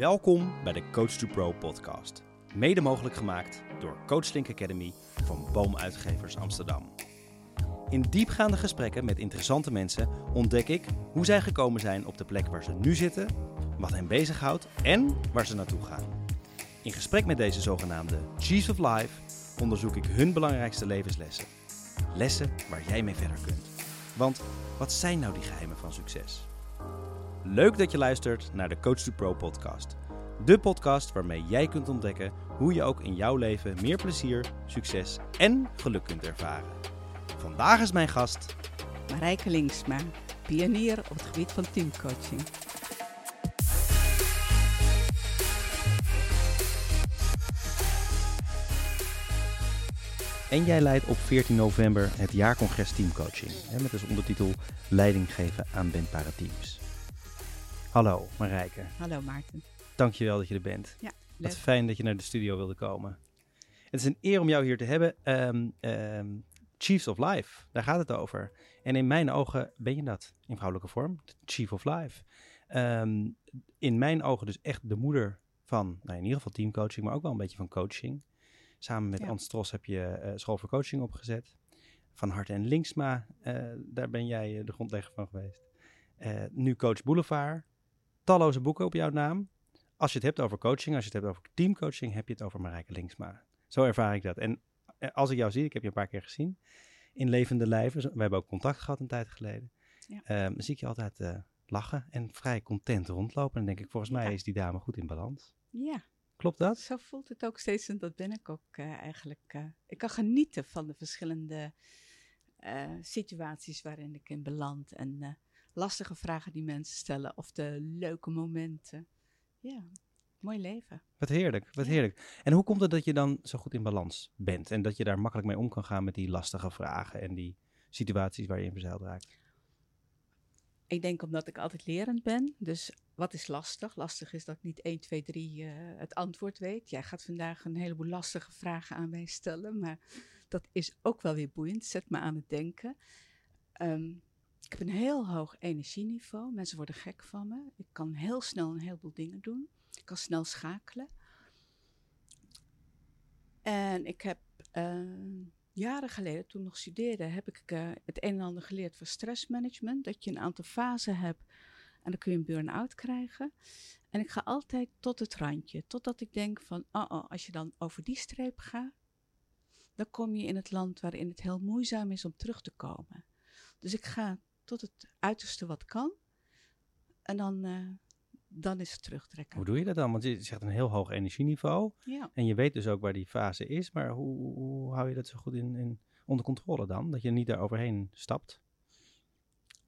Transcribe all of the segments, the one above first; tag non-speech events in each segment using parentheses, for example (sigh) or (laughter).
Welkom bij de Coach to Pro podcast. Mede mogelijk gemaakt door Coachlink Academy van Boomuitgevers Amsterdam. In diepgaande gesprekken met interessante mensen ontdek ik hoe zij gekomen zijn op de plek waar ze nu zitten, wat hen bezighoudt en waar ze naartoe gaan. In gesprek met deze zogenaamde Chiefs of Life onderzoek ik hun belangrijkste levenslessen. Lessen waar jij mee verder kunt. Want wat zijn nou die geheimen van succes? Leuk dat je luistert naar de Coach to Pro podcast. De podcast waarmee jij kunt ontdekken hoe je ook in jouw leven meer plezier, succes en geluk kunt ervaren. Vandaag is mijn gast Marijke Linksma, pionier op het gebied van teamcoaching. en jij leidt op 14 november het jaarcongres teamcoaching. Met als ondertitel Leiding geven aan wendbare teams. Hallo Marijke, Hallo Maarten. dankjewel dat je er bent. Ja, Wat leuk. fijn dat je naar de studio wilde komen. Het is een eer om jou hier te hebben. Ehm, ehm, Chiefs of Life, daar gaat het over. En in mijn ogen ben je dat in vrouwelijke vorm, Chief of Life. Ehm, in mijn ogen dus echt de moeder van, nou in ieder geval teamcoaching, maar ook wel een beetje van coaching. Samen met Ja. Ans Tros heb je eh, School voor Coaching opgezet. Van Hart en Linksma, eh, daar ben jij eh, de grondlegger van geweest. Nu Coach Boulevard. Talloze boeken op jouw naam. Als je het hebt over coaching, als je het hebt over teamcoaching, heb je het over Marijke Linksma. Zo ervaar ik dat. En eh, als ik jou zie, ik heb je een paar keer gezien, in levende lijven, we hebben ook contact gehad een tijd geleden, Ja. Ehm, zie ik je altijd eh, lachen en vrij content rondlopen. En dan denk ik, volgens mij is die dame goed in balans. Ja, Klopt dat? zo voelt het ook steeds en dat ben ik ook eh, eigenlijk. ik kan genieten van de verschillende situaties waarin ik in beland en lastige vragen die mensen stellen of de leuke momenten. Ja, mooi leven. Wat heerlijk, wat Ja. heerlijk. En hoe komt het dat je dan zo goed in balans bent? En dat je daar makkelijk mee om kan gaan met die lastige vragen en die situaties waar je in verzeild raakt? Ik denk omdat ik altijd lerend ben. Dus wat is lastig? Lastig is dat ik niet 1, 2, 3 eh, het antwoord weet. Jij gaat vandaag een heleboel lastige vragen aan mij stellen. Maar dat is ook wel weer boeiend. Zet me aan het denken. Ehm, ik heb een heel hoog energieniveau. Mensen worden gek van me. Ik kan heel snel een heleboel dingen doen. Ik kan snel schakelen. En ik heb eh, jaren geleden, toen nog studeerde, heb ik eh, het een en ander geleerd van stressmanagement. Dat je een aantal fasen hebt en dan kun je een burn-out krijgen. En ik ga altijd tot het randje, totdat ik denk van, oh, oh, als je dan over die streep gaat, dan kom je in het land waarin het heel moeizaam is om terug te komen. Dus ik ga tot het uiterste wat kan en dan, eh, dan is het terugtrekken. Hoe doe je dat dan? Want je zegt een heel hoog energieniveau. Ja. En je weet dus ook waar die fase is. Maar hoe, hoe hou je dat zo goed in, in, onder controle dan? Dat je niet daar overheen stapt?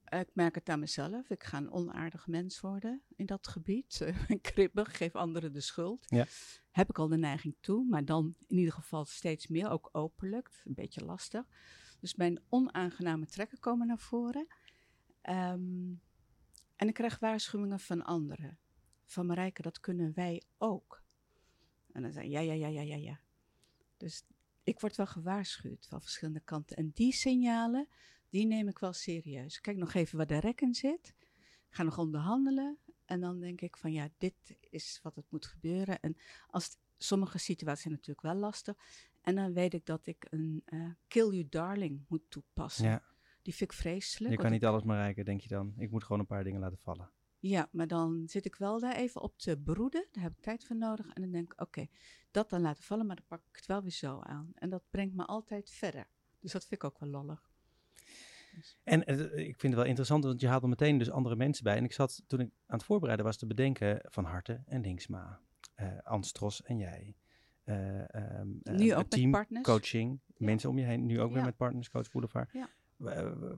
Ik merk het aan mezelf. Ik ga een onaardig mens worden in dat gebied. (laughs) Eh, Kribbig, geef anderen de schuld. Ja. Heb ik al de neiging toe, maar dan in ieder geval steeds meer, ook openlijk. Een beetje lastig. Dus mijn onaangename trekken komen naar voren. Ehm, en ik krijg waarschuwingen van anderen. Van Marijke, dat kunnen wij ook. En dan zei ja, ja, ja, ja, ja, ja. Dus ik word wel gewaarschuwd van verschillende kanten. En die signalen, die neem ik wel serieus. Kijk nog even waar de rek in zit. Ga nog onderhandelen. En dan denk ik van ja, dit is wat het moet gebeuren. En als sommige situaties zijn natuurlijk wel lastig. En dan weet ik dat ik een eh, kill you darling moet toepassen. Ja, Die vind ik vreselijk. je kan niet alles maar rijken, denk je dan. Ik moet gewoon een paar dingen laten vallen. ja, maar dan zit ik wel daar even op te broeden. Daar heb ik tijd voor nodig. En dan denk ik, oké, dat dan laten vallen, maar dan pak ik het wel weer zo aan. En dat brengt me altijd verder. Dus dat vind ik ook wel lollig. En eh, ik vind het wel interessant, want je haalt er meteen dus andere mensen bij. En ik zat toen ik aan het voorbereiden was te bedenken van Harte en Linksma, eh Ans Tros en jij. eh, ehm, eh, Nu ook met team partners. coaching, Ja. mensen om je heen, nu ook weer met Partners Coach Boulevard. Ja. Eh, eh,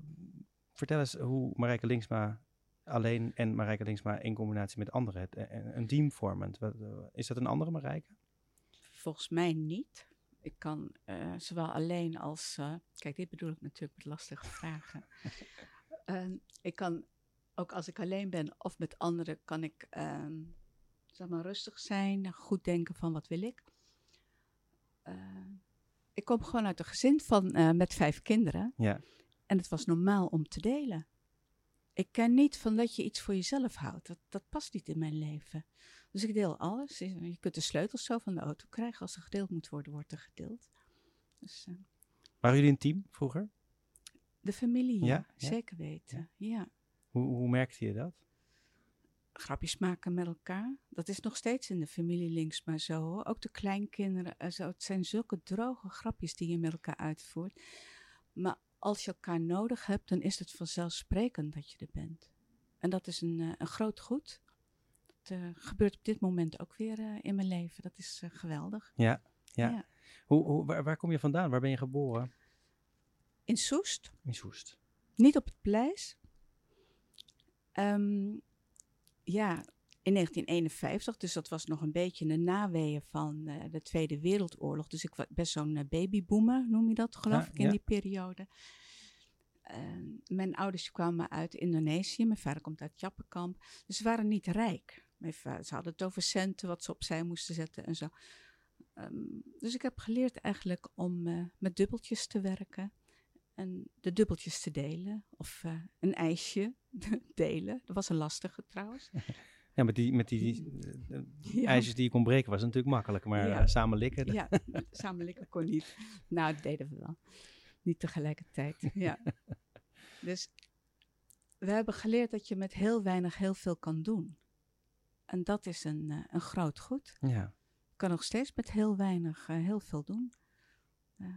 vertel eens hoe Marijke Linksma alleen en Marijke Linksma in combinatie met anderen het, eh, een team vormen. Wat, eh, Is dat een andere Marijke? Volgens mij niet. Ik kan eh, zowel alleen als. eh, kijk, dit bedoel ik natuurlijk met lastige (laughs) vragen. Eh, ik kan ook als ik alleen ben of met anderen, kan ik ehm, zeg maar rustig zijn, goed denken van wat wil ik. Eh, ik kom gewoon uit een gezin van, eh, met vijf kinderen Ja. En het was normaal om te delen. ik ken niet van dat je iets voor jezelf houdt. Dat, dat past niet in mijn leven. Dus ik deel alles. Je kunt de sleutels zo van de auto krijgen. Als er gedeeld moet worden, wordt er gedeeld. Dus, uh, Waren jullie een team vroeger? De familie, ja. Ja, ja. Zeker weten, ja. Hoe, hoe merkte je dat? Grapjes maken met elkaar. Dat is nog steeds in de familie links maar zo. Hoor. Ook de kleinkinderen. en zo. Het zijn zulke droge grapjes die je met elkaar uitvoert. Maar als je elkaar nodig hebt, dan is het vanzelfsprekend dat je er bent. En dat is een, eh, een groot goed. Dat eh, gebeurt op dit moment ook weer eh, in mijn leven. Dat is geweldig. Ja, ja. Ja. Hoe, hoe, waar, waar kom je vandaan? Waar ben je geboren? In Soest, In Soest. niet op het Pleis. Ehm, ja, in 1951, dus dat was nog een beetje de naweeën van eh, de Tweede Wereldoorlog. Dus ik was best zo'n eh, babyboomer, noem je dat, geloof Ja, ik, in ja. die periode. Ehm, mijn ouders kwamen uit Indonesië. Mijn vader komt uit Jappenkamp. Dus ze waren niet rijk. Mijn vader, ze hadden het over centen, wat ze opzij moesten zetten en zo. Ehm, dus ik heb geleerd eigenlijk om eh, met dubbeltjes te werken. En de dubbeltjes te delen. Of een ijsje (laughs) delen. Dat was een lastige trouwens. (laughs) Ja, met die, met die, eh, eh, Ja. ijsjes die je kon breken was het natuurlijk makkelijk. Maar Ja. eh, samen likken, Ja, (laughs) samen likken kon niet. Nou, dat deden we wel. Niet tegelijkertijd, ja. (laughs) Dus we hebben geleerd dat je met heel weinig heel veel kan doen. En dat is een, een groot goed. ja. Ik kan nog steeds met heel weinig heel veel doen. Eh,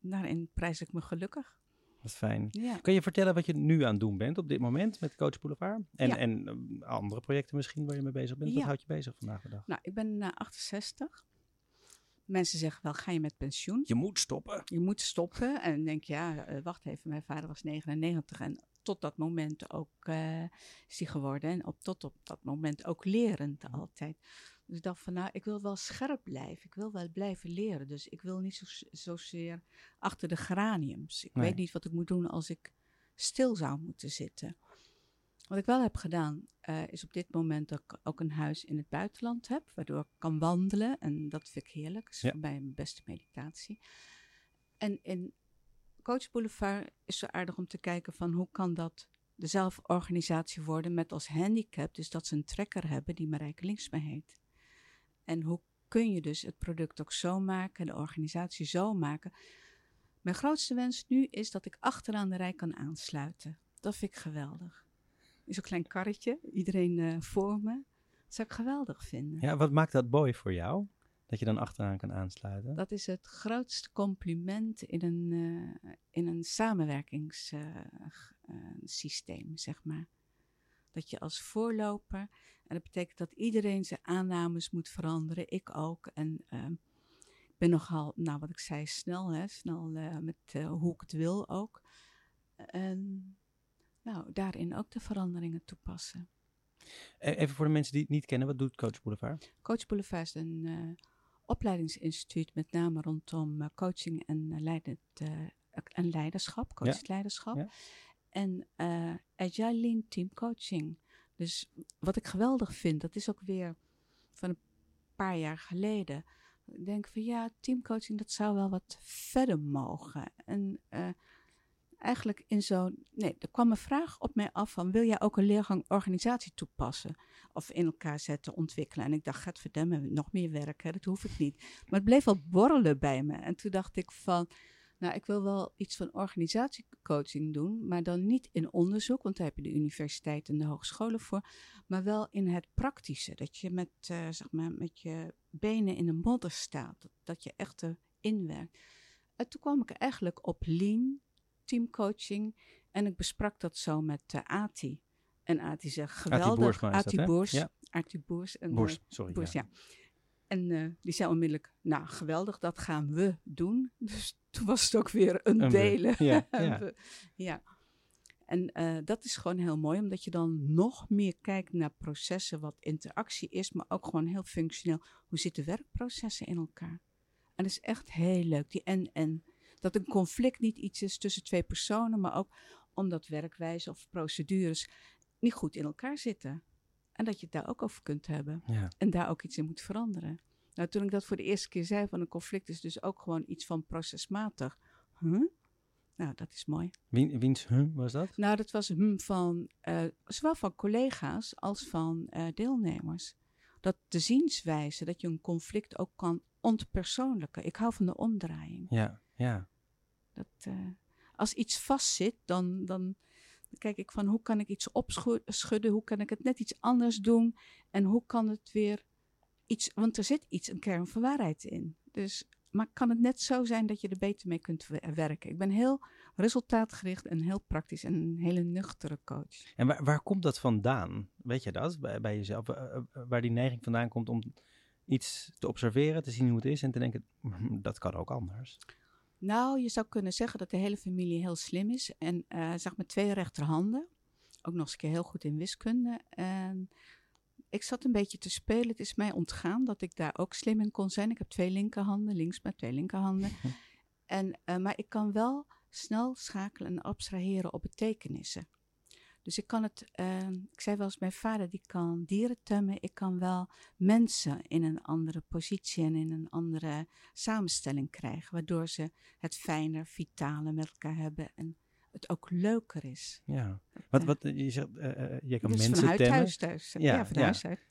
daarin prijs ik me gelukkig. Wat fijn. Ja. Kun je vertellen wat je nu aan het doen bent op dit moment met Coach Boulevard? En, Ja. en eh, andere projecten misschien waar je mee bezig bent? Wat houdt je bezig vandaag de dag? Nou, ik ben eh, 68. Mensen zeggen wel, ga je met pensioen? Je moet stoppen. Je moet stoppen. En denk je, ja, eh, wacht even, mijn vader was 99 en tot dat moment ook eh, is hij geworden. En op, tot op dat moment ook lerend altijd. Dus ik dacht van, nou, ik wil wel scherp blijven. Ik wil wel blijven leren. Dus ik wil niet zo, zozeer achter de geraniums. Ik Nee. weet niet wat ik moet doen als ik stil zou moeten zitten. Wat ik wel heb gedaan, eh, is op dit moment dat ik ook een huis in het buitenland heb, waardoor ik kan wandelen. En dat vind ik heerlijk. Dat is Ja. voor mij mijn beste meditatie. En in Coach Boulevard is zo aardig om te kijken van hoe kan dat de zelforganisatie worden met als handicap, dus dat ze een trekker hebben die Marijke Linksma heet. En hoe kun je dus het product ook zo maken, de organisatie zo maken. Mijn grootste wens nu is dat ik achteraan de rij kan aansluiten. Dat vind ik geweldig. Is een klein karretje, iedereen eh, voor me. Dat zou ik geweldig vinden. Ja, wat maakt dat mooi voor jou? Dat je dan achteraan kan aansluiten? Dat is het grootste compliment in een, eh, in een samenwerkingssysteem, zeg maar. Dat je als voorloper, en dat betekent dat iedereen zijn aannames moet veranderen, ik ook. En ehm, ik ben nogal, nou wat ik zei, snel, hè, snel eh, met eh, hoe ik het wil ook. En nou, daarin ook de veranderingen toepassen. E- Even voor de mensen die het niet kennen, wat doet Coach Boulevard? Coach Boulevard is een eh, opleidingsinstituut, met name rondom coaching en, leidend, en leiderschap, coachend leiderschap. Ja. En eh Agile Lean Team Coaching. Dus wat ik geweldig vind, dat is ook weer van een paar jaar geleden. Ik denk van ja, teamcoaching, dat zou wel wat verder mogen. En eh, eigenlijk in zo'n. Nee, er kwam een vraag op mij af van: wil jij ook een leergang organisatie toepassen? Of in elkaar zetten, ontwikkelen? En ik dacht, gaat verdemmen, nog meer werk, dat hoef ik niet. Maar het bleef wel borrelen bij me. En toen dacht ik van. Nou, ik wil wel iets van organisatiecoaching doen, maar dan niet in onderzoek, want daar heb je de universiteit en de hogescholen voor, maar wel in het praktische. Dat je met, eh, zeg maar, met je benen in de modder staat, dat, dat je echt erin werkt. En toen kwam ik eigenlijk op lean, teamcoaching, en ik besprak dat zo met eh, Ati. En Ati zegt, geweldig. Ati? Boers. Ja. Ati Boers. En, Boers, eh, sorry. Boers, ja. ja. En die zei onmiddellijk, nou geweldig, dat gaan we doen. (laughs) Dus toen was het ook weer een, delen. Ja, (laughs) ja. En eh, dat is gewoon heel mooi, omdat je dan nog meer kijkt naar processen, wat interactie is, maar ook gewoon heel functioneel. Hoe zitten werkprocessen in elkaar? En dat is echt heel leuk, die en-en. Dat een conflict niet iets is tussen twee personen, maar ook omdat werkwijze of procedures niet goed in elkaar zitten. En dat je het daar ook over kunt hebben Ja. en daar ook iets in moet veranderen. Nou, toen ik dat voor de eerste keer zei van een conflict is dus ook gewoon iets van procesmatig. Huh? Nou, dat is mooi. Wie, wiens hm was dat? Nou, dat was hm van uh, zowel van collega's als van uh, deelnemers. Dat de zienswijze, dat je een conflict ook kan ontpersoonlijken. Ik hou van de omdraaiing. Ja, ja. Dat, uh, als iets vastzit, dan, dan kijk ik van hoe kan ik iets opschudden, hoe kan ik het net iets anders doen en hoe kan het weer iets, want er zit iets, een kern van waarheid in. Dus, maar kan het net zo zijn dat je er beter mee kunt werken? Ik ben heel resultaatgericht en heel praktisch en een hele nuchtere coach. En waar, waar komt dat vandaan? Weet je dat bij, bij jezelf? Waar die neiging vandaan komt om iets te observeren, te zien hoe het is en te denken, hm, dat kan ook anders? Nou, je zou kunnen zeggen dat de hele familie heel slim is. En uh, zeg maar twee rechterhanden. Ook nog eens een keer heel goed in wiskunde. En ik zat een beetje te spelen. Het is mij ontgaan dat ik daar ook slim in kon zijn. Ik heb twee linkerhanden, links met twee linkerhanden. (laughs) en, uh, maar ik kan wel snel schakelen en abstraheren op betekenissen. Dus ik kan het, uh, ik zei wel eens, mijn vader die kan dieren temmen. Ik kan wel mensen in een andere positie en in een andere samenstelling krijgen. Waardoor ze het fijner, vitale met elkaar hebben en het ook leuker is. Ja, wat, wat je zegt, uh, je kan dus mensen vanuit temmen. huis thuis. Ja, ja van ja. huis uit.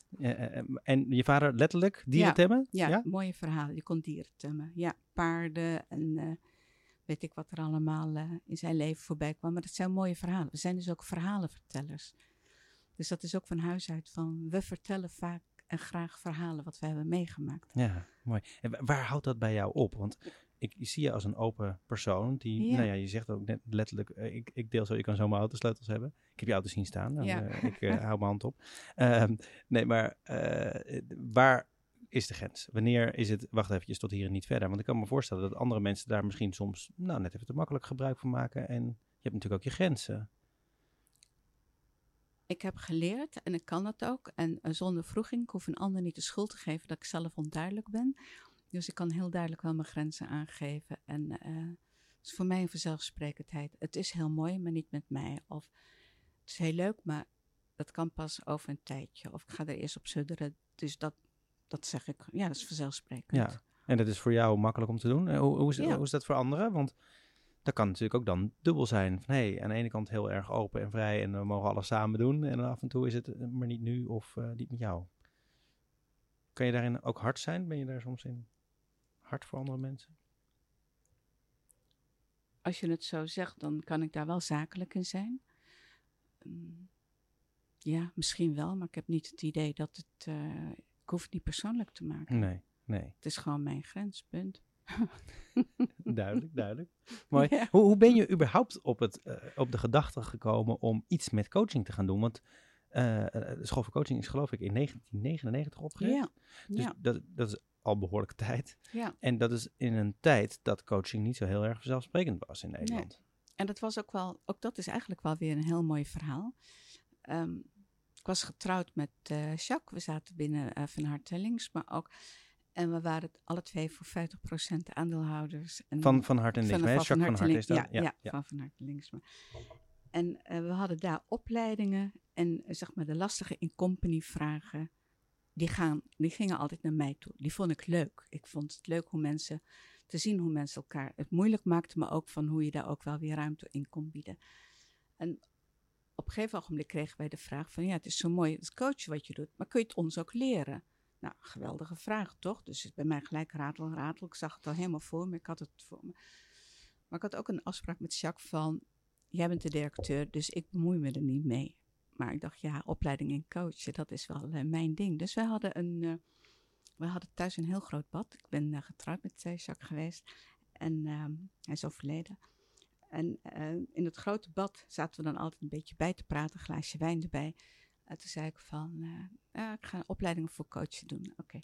en je vader letterlijk dieren ja. temmen? Ja, ja, mooie verhaal. Je kon dieren temmen. Ja, paarden en weet ik wat er allemaal uh, in zijn leven voorbij kwam. Maar dat zijn mooie verhalen. We zijn dus ook verhalenvertellers. Dus dat is ook van huis uit van we vertellen vaak en graag verhalen wat we hebben meegemaakt. Ja, mooi. En waar houdt dat bij jou op? Want ik zie je als een open persoon die, Ja. nou ja, je zegt ook net letterlijk, eh, ik, ik deel zo, je kan zo mijn autosleutels hebben. Ik heb je auto zien staan, nou, Ja. eh, ik eh, (laughs) hou mijn hand op. Ehm, nee, maar waar is de grens? Wanneer is het, wacht eventjes, tot hier en niet verder? Want ik kan me voorstellen dat andere mensen daar misschien soms, nou, net even te makkelijk gebruik van maken. En je hebt natuurlijk ook je grenzen. Ik heb geleerd en ik kan dat ook. En zonder vroeging, ik hoef een ander niet de schuld te geven dat ik zelf onduidelijk ben. Dus ik kan heel duidelijk wel mijn grenzen aangeven. En uh, het is voor mij een vanzelfsprekendheid. Het is heel mooi, maar niet met mij. Of het is heel leuk, maar dat kan pas over een tijdje. Of ik ga er eerst op sudderen. Dus dat, dat zeg ik, ja, dat is vanzelfsprekend. Ja, en dat is voor jou makkelijk om te doen. Eh, Hoe, hoe, is, Ja. hoe is dat voor anderen? Want dat kan natuurlijk ook dan dubbel zijn. Van, hey, aan de ene kant heel erg open en vrij en we mogen alles samen doen. En dan af en toe is het eh, maar niet nu of eh, niet met jou. Kan je daarin ook hard zijn? Ben je daar soms in hard voor andere mensen? Als je het zo zegt, dan kan ik daar wel zakelijk in zijn. Mm, Ja, misschien wel, maar ik heb niet het idee dat het. eh, ik hoef het niet persoonlijk te maken. Nee, nee. Het is gewoon mijn grens, punt. (laughs) Duidelijk, duidelijk. (laughs) Mooi. Ja. Hoe, hoe ben je überhaupt op, het, eh, op de gedachte gekomen om iets met coaching te gaan doen? Want eh, de school voor coaching is geloof ik in 1999 opgericht. Ja, Dus ja, dat, dat is al behoorlijke tijd. ja. En dat is in een tijd dat coaching niet zo heel erg vanzelfsprekend was in Nederland. En dat was ook wel, ook dat is eigenlijk wel weer een heel mooi verhaal. Ehm, ik was getrouwd met eh, Jacques. We zaten binnen eh, Van Harte Links, maar ook. En we waren alle twee voor 50% aandeelhouders. En Van, van hart en links. Van, van, van Hart is dat. ja, ja, van Van Harte Links. En eh, we hadden daar opleidingen en zeg maar de lastige in-company vragen. Die, gaan, die gingen altijd naar mij toe. Die vond ik leuk. Ik vond het leuk hoe mensen te zien hoe mensen elkaar het moeilijk maakten, maar ook van hoe je daar ook wel weer ruimte in kon bieden. En op een gegeven ogenblik kregen wij de vraag van ja, het is zo mooi het coachen wat je doet, maar kun je het ons ook leren? Nou, geweldige vraag toch? Dus bij mij gelijk ratel, ratel. Ik zag het al helemaal voor me, ik had het voor me. Maar ik had ook een afspraak met Jacques van, jij bent de directeur, dus ik bemoei me er niet mee. Maar ik dacht, ja, opleiding in coachen, dat is wel uh, mijn ding. Dus wij hadden een, uh, we hadden thuis een heel groot bad. Ik ben uh, getrouwd met Jacques geweest en hij is overleden. En in het grote bad zaten we dan altijd een beetje bij te praten, een glaasje wijn erbij. En toen zei ik van, ja, ik ga een opleiding voor coachen doen. Oké,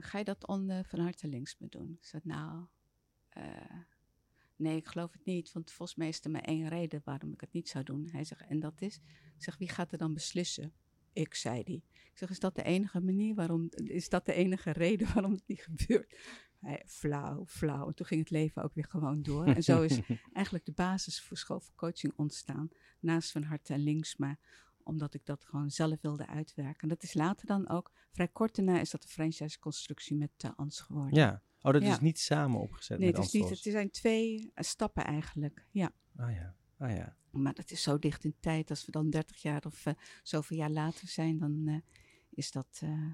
ga je dat on, van harte links me doen? Ik zei, nou, nee, ik geloof het niet, want volgens mij is er maar één reden waarom ik het niet zou doen. Hij zegt, en dat is? Ik zeg, wie gaat er dan beslissen? Ik, zei die. Ik zeg, is dat de enige manier waarom, is dat de enige reden waarom het niet gebeurt? Hij, flauw, flauw. En toen ging het leven ook weer gewoon door. En zo is (laughs) eigenlijk de basis voor school voor coaching ontstaan. Naast van harte en links, maar omdat ik dat gewoon zelf wilde uitwerken. En dat is later dan ook, vrij kort daarna is dat de franchise-constructie met uh, Ans geworden. Ja, Oh, dat Ja. is niet samen opgezet Nee, met het, is niet, het zijn twee eh, stappen eigenlijk. Ja. Ah ja, ah ja. Maar dat is zo dicht in tijd. Als we dan 30 jaar of eh, zoveel jaar later zijn, dan eh, is dat, eh,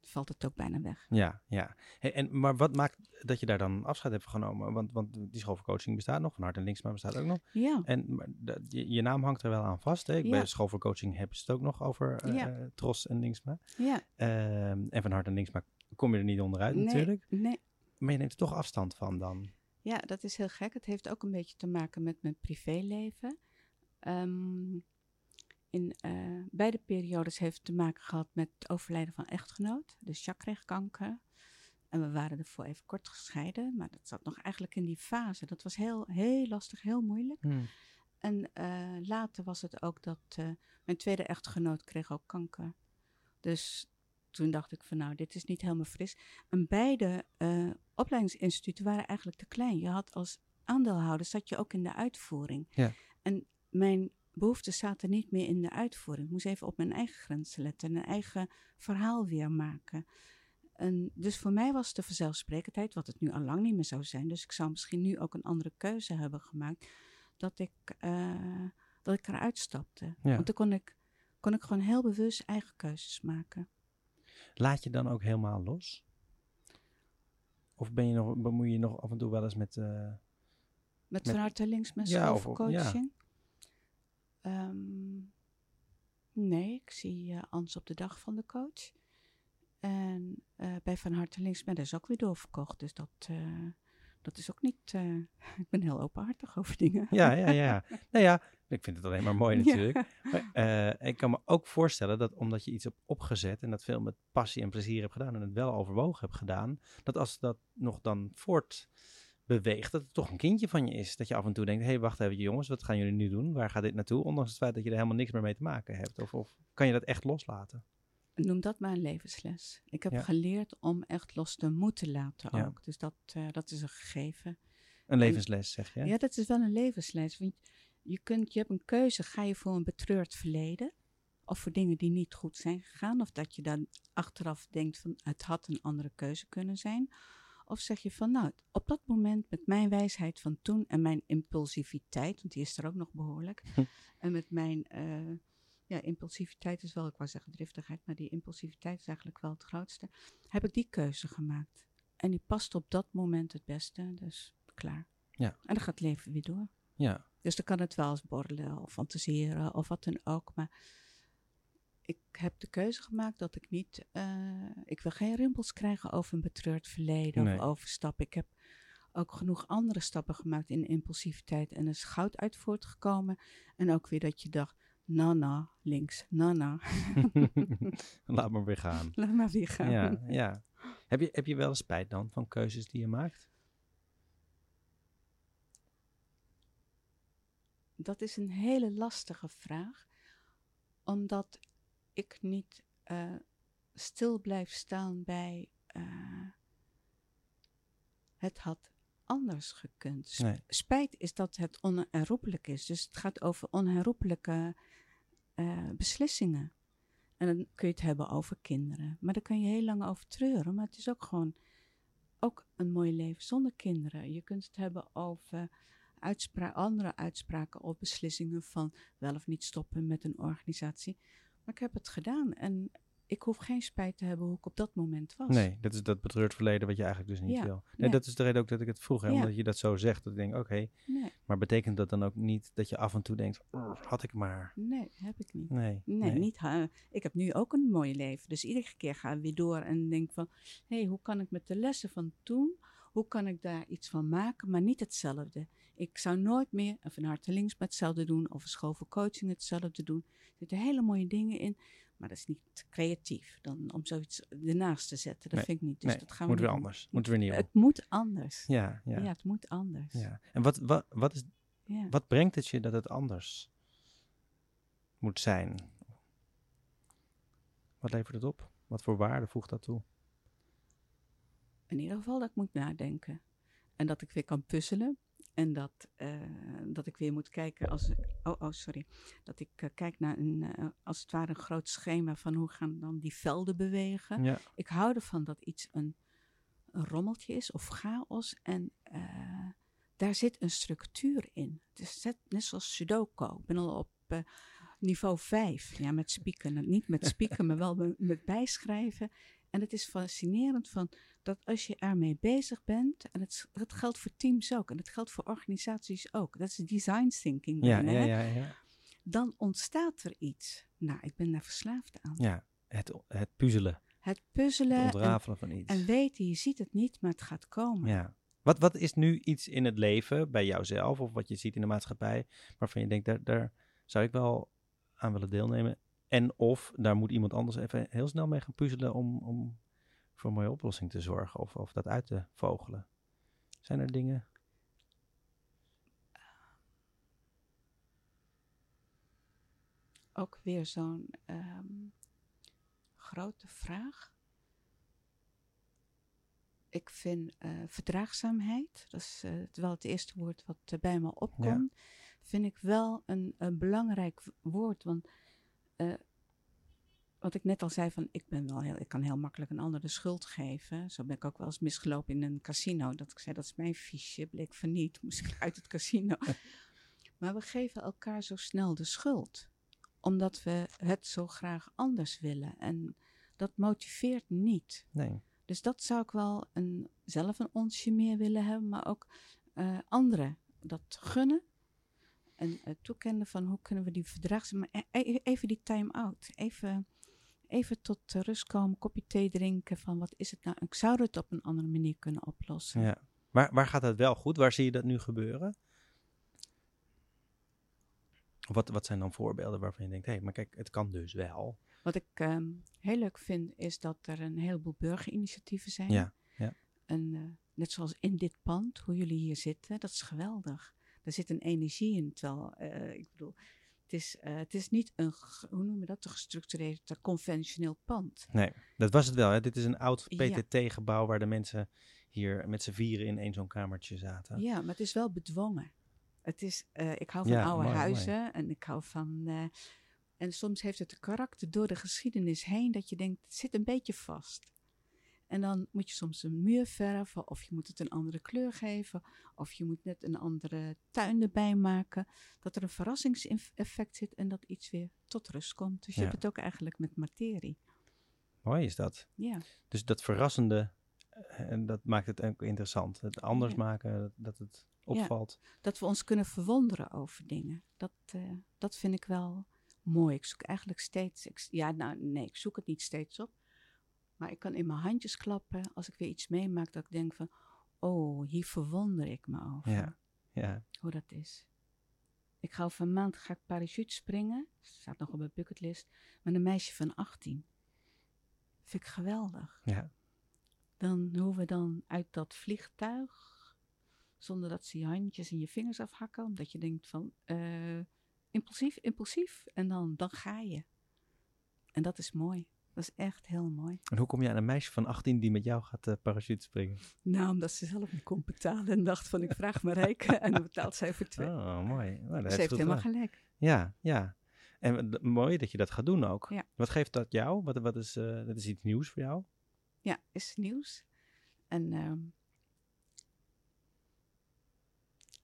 valt het ook bijna weg. Ja, ja. Hey, en, maar wat maakt dat je daar dan afscheid hebt genomen? Want, want die school voor coaching bestaat nog, van Hart en Linksma bestaat ook nog. Ja, En maar dat- je, je naam hangt er wel aan vast. Hè? Ik Ja. Bij school voor coaching hebben ze het ook nog over Ja. Tros en Linksma. ja. Ehm, en van Hart en Linksma kom je er niet onderuit Nee, natuurlijk. Nee. Maar je neemt er toch afstand van dan. Ja, dat is heel gek. Het heeft ook een beetje te maken met mijn privéleven. Ehm, in eh, beide periodes heeft het te maken gehad met het overlijden van echtgenoot. Dus Jacques kreeg kanker. En we waren ervoor even kort gescheiden. Maar dat zat nog eigenlijk in die fase. Dat was heel, heel lastig, heel moeilijk. En eh, later was het ook dat eh, mijn tweede echtgenoot kreeg ook kanker. Dus toen dacht ik van nou, dit is niet helemaal fris. En beide eh, opleidingsinstituten waren eigenlijk te klein. Je had als aandeelhouder, zat je ook in de uitvoering. Ja. En mijn behoeften zaten niet meer in de uitvoering. Ik moest even op mijn eigen grenzen letten en een eigen verhaal weer maken. En dus voor mij was de vanzelfsprekendheid, wat het nu al lang niet meer zou zijn. Dus ik zou misschien nu ook een andere keuze hebben gemaakt. Dat ik, eh, dat ik eruit stapte. Ja. Want dan kon ik, kon ik gewoon heel bewust eigen keuzes maken. Laat je dan ook helemaal los? Of ben je nog, bemoei je nog af en toe wel eens met... eh, Met, Met- van met Ja, of- voor of- ja. coaching? Ehm, nee, ik zie Ans op de dag van de coach. En eh, bij Van Harte Links ben is ook weer doorverkocht. Dus dat, dat is ook niet... eh, (laughs) ik ben heel openhartig over dingen. ja, ja, ja. (laughs) nou ja, ik vind het alleen maar mooi Ja. natuurlijk. Maar, eh, ik kan me ook voorstellen dat omdat je iets hebt opgezet en dat veel met passie en plezier hebt gedaan en het wel overwogen hebt gedaan, dat als dat nog dan voort beweegt, dat het toch een kindje van je is. Dat je af en toe denkt, hé, hey, wacht even jongens, wat gaan jullie nu doen? Waar gaat dit naartoe? Ondanks het feit dat je er helemaal niks meer mee te maken hebt. Of, of kan je dat echt loslaten? Noem dat maar een levensles. Ik heb Ja. geleerd om echt los te moeten laten Ja. ook. Dus dat, eh, dat is een gegeven. Een levensles, zeg je? Ja, dat is wel een levensles. Want je, kunt, je hebt een keuze. Ga je voor een betreurd verleden? Of voor dingen die niet goed zijn gegaan? Of dat je dan achteraf denkt van het had een andere keuze kunnen zijn? Of zeg je van nou, op dat moment met mijn wijsheid van toen en mijn impulsiviteit, want die is er ook nog behoorlijk. Hm. En met mijn, eh, ja, impulsiviteit is wel, ik wou zeggen driftigheid, maar die impulsiviteit is eigenlijk wel het grootste. Heb ik die keuze gemaakt. En die past op dat moment het beste, dus klaar. Ja. En dan gaat het leven weer door. Ja, Dus dan kan het wel eens borrelen of fantaseren of wat dan ook. Maar ik heb de keuze gemaakt dat ik niet... eh, ik wil geen rimpels krijgen over een betreurd verleden Nee. of overstappen. Ik heb ook genoeg andere stappen gemaakt in impulsiviteit. En er is goud uit voortgekomen. En ook weer dat je dacht, nou, links, nou. (laughs) laat maar weer gaan. Laat maar weer gaan. Ja, ja. Heb je, heb je wel spijt dan van keuzes die je maakt? Dat is een hele lastige vraag, omdat ik niet eh, stil blijf staan bij eh, het had anders gekund. Sp- Nee. Spijt is dat het onherroepelijk is, dus het gaat over onherroepelijke eh, beslissingen. En dan kun je het hebben over kinderen, maar daar kun je heel lang over treuren, maar het is ook gewoon ook een mooi leven zonder kinderen. Je kunt het hebben over uitspra andere uitspraken of beslissingen van wel of niet stoppen met een organisatie. Maar ik heb het gedaan en ik hoef geen spijt te hebben hoe ik op dat moment was. Nee, dat is dat betreurd verleden wat je eigenlijk dus niet Ja, wil. Nee, nee. dat is de reden ook dat ik het vroeg. Hè, Ja. Omdat je dat zo zegt, dat ik denk, oké. Nee, maar betekent dat dan ook niet dat je af en toe denkt, "Urgh, had ik maar. nee, heb ik niet. Nee, Nee, niet. Ik heb nu ook een mooi leven. Dus iedere keer ga ik weer door en denk van... hé, hey, hoe kan ik met de lessen van toen... hoe kan ik daar iets van maken, maar niet hetzelfde. Ik zou nooit meer een van harte links met hetzelfde doen... of een school voor coaching hetzelfde doen. Er zitten hele mooie dingen in... maar dat is niet creatief dan om zoiets ernaast te zetten. Dat Nee, vind ik niet. Dus nee, dat gaan we moet weer niet doen. anders. Moet weer nieuw. Het moet anders. Ja, Ja, ja, het moet anders. ja. En wat, wat, wat, is, Ja. wat brengt het je dat het anders moet zijn? Wat levert het op? Wat voor waarde voegt dat toe? In ieder geval dat ik moet nadenken. En dat ik weer kan puzzelen. En dat, eh, dat ik weer moet kijken als... Oh, oh sorry. Dat ik eh, kijk naar een, eh, als het ware een groot schema van hoe gaan dan die velden bewegen. Ja, Ik hou ervan dat iets een, een rommeltje is of chaos. En daar zit een structuur in. Het is net, net zoals Sudoku. Ik ben al op niveau 5. Ja, met spieken. Niet met spieken, (laughs) maar wel met, met bijschrijven. En het is fascinerend van dat als je ermee bezig bent, en het, dat geldt voor teams ook, en dat geldt voor organisaties ook, dat is design thinking. Ja, bijna, ja, ja, ja. Dan ontstaat er iets. Nou, ik ben daar verslaafd aan. ja. Het, het puzzelen, Het het puzzelen en, ontrafelen van iets. en weten, je ziet het niet, maar het gaat komen. Ja. Wat, wat is nu iets in het leven, bij jouzelf of wat je ziet in de maatschappij, waarvan je denkt, daar, daar zou ik wel aan willen deelnemen? En of daar moet iemand anders even heel snel mee gaan puzzelen om, om voor een mooie oplossing te zorgen of, of dat uit te vogelen. Zijn er dingen? Ook weer zo'n ehm, grote vraag. Ik vind eh, verdraagzaamheid, dat is eh, wel het eerste woord wat eh, bij me opkomt, vind ik wel een, een belangrijk woord. Want wat ik net al zei, van ik ben wel heel, ik kan heel makkelijk een ander de schuld geven. Zo ben ik ook wel eens misgelopen in een casino. Dat ik zei, dat is mijn fiche, bleek van niet, (laughs) moest ik uit het casino. maar we geven elkaar zo snel de schuld omdat we het zo graag anders willen. En dat motiveert niet. Nee. Dus dat zou ik wel een, zelf een onsje meer willen hebben, maar ook eh, anderen dat gunnen. En uh, toekennen van hoe kunnen we die verdraagzaam... e- e- Even die time-out. Even, even tot rust komen, kopje thee drinken van wat is het nou? Ik zou het op een andere manier kunnen oplossen. Ja. Waar, waar gaat het wel goed? Waar zie je dat nu gebeuren? Wat, wat zijn dan voorbeelden waarvan je denkt, hé, hey, maar kijk, het kan dus wel. Wat ik ehm, heel leuk vind, is dat er een heleboel burgerinitiatieven zijn. Ja, ja. En eh, net zoals in dit pand, hoe jullie hier zitten, dat is geweldig. Er zit een energie in, terwijl, eh, ik bedoel, het is, eh, het is niet een, hoe noem je dat, een gestructureerd, eh, conventioneel pand. Nee, dat was het wel. Hè? Dit is een oud. PTT-gebouw waar de mensen hier met z'n vieren in één zo'n kamertje zaten. Ja, maar het is wel bedwongen. Het is, eh, ik hou van Ja, oude mooi, huizen en ik hou van. en soms heeft het een karakter door de geschiedenis heen dat je denkt, het zit een beetje vast. En dan moet je soms een muur verven, of je moet het een andere kleur geven, of je moet net een andere tuin erbij maken. Dat er een verrassingseffect zit en dat iets weer tot rust komt. Dus je Ja. hebt het ook eigenlijk met materie. Mooi is dat. Ja, Dus dat verrassende, eh, en dat maakt het ook interessant. Het anders Ja. maken, dat, het opvalt. dat we ons kunnen verwonderen over dingen. Dat, eh, dat vind ik wel mooi. Ik zoek eigenlijk steeds. Ik, ja, nou nee, ik zoek het niet steeds op. Maar ik kan in mijn handjes klappen als ik weer iets meemaak dat ik denk van, oh, hier verwonder ik me over. Ja. Ja, Hoe dat is. Ik ga over een maand ga ik parachute springen. Staat nog op mijn bucketlist. Met een meisje van 18. Vind ik geweldig. ja. Dan hoe we dan uit dat vliegtuig, zonder dat ze je handjes en je vingers afhakken, omdat je denkt van eh, impulsief, impulsief, en dan, dan ga je. En dat is mooi. Dat is echt heel mooi. En hoe kom je aan een meisje van 18 die met jou gaat eh parachute springen? Nou, omdat ze zelf niet kon betalen en dacht van ik vraag Marijke en dan betaalt zij voor twee. Oh, mooi. Nou, dat ze heeft helemaal gedaan. gelijk. Ja, ja. En mooi dat je dat gaat doen ook. Ja. Wat geeft dat jou? Wat, wat is, eh, dat is iets nieuws voor jou? Ja, is nieuws. En ehm,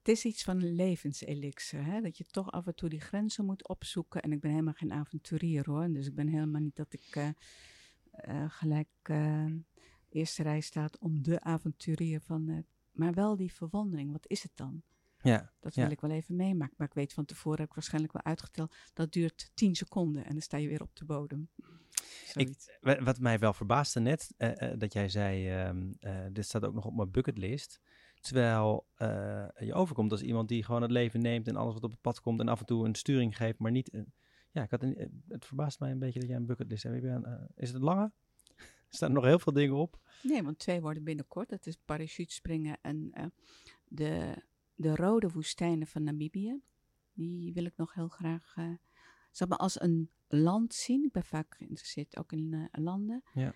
het is iets van een levenselixer, hè? dat je toch af en toe die grenzen moet opzoeken. En ik ben helemaal geen avonturier hoor, dus ik ben helemaal niet dat ik eh, eh, gelijk eh, eerste rij staat om de avonturier van... maar wel die verwondering, wat is het dan? Ja, Dat Ja. wil ik wel even meemaken. Maar ik weet van tevoren, heb ik waarschijnlijk wel uitgeteld, dat duurt 10 seconden en dan sta je weer op de bodem. Wa- Wat mij wel verbaasde net, dat jij zei, ehm, eh, dit staat ook nog op mijn bucketlist. Terwijl eh, je overkomt als iemand die gewoon het leven neemt en alles wat op het pad komt en af en toe een sturing geeft, maar niet... een- ja, ik had een, het verbaast mij een beetje dat jij een bucketlist hebt. Heb je een, eh, is het lange? (laughs) Er staan nog heel veel dingen op. Nee, want twee worden binnenkort. Dat is parachutespringen en eh, de, de rode woestijnen van Namibië. Die wil ik nog heel graag zeg maar als een land zien. Ik ben vaak geïnteresseerd ook in landen. Ja.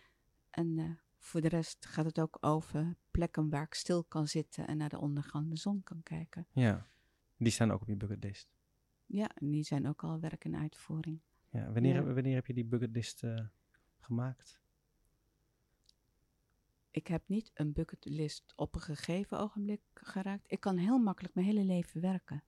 En voor de rest gaat het ook over plekken waar ik stil kan zitten en naar de ondergaande zon kan kijken. Ja, die staan ook op je bucketlist. Ja, en die zijn ook al werk in uitvoering. Ja, wanneer, Ja. wanneer heb je die bucketlist eh, gemaakt? ik heb niet een bucketlist op een gegeven ogenblik geraakt. Ik kan heel makkelijk mijn hele leven werken.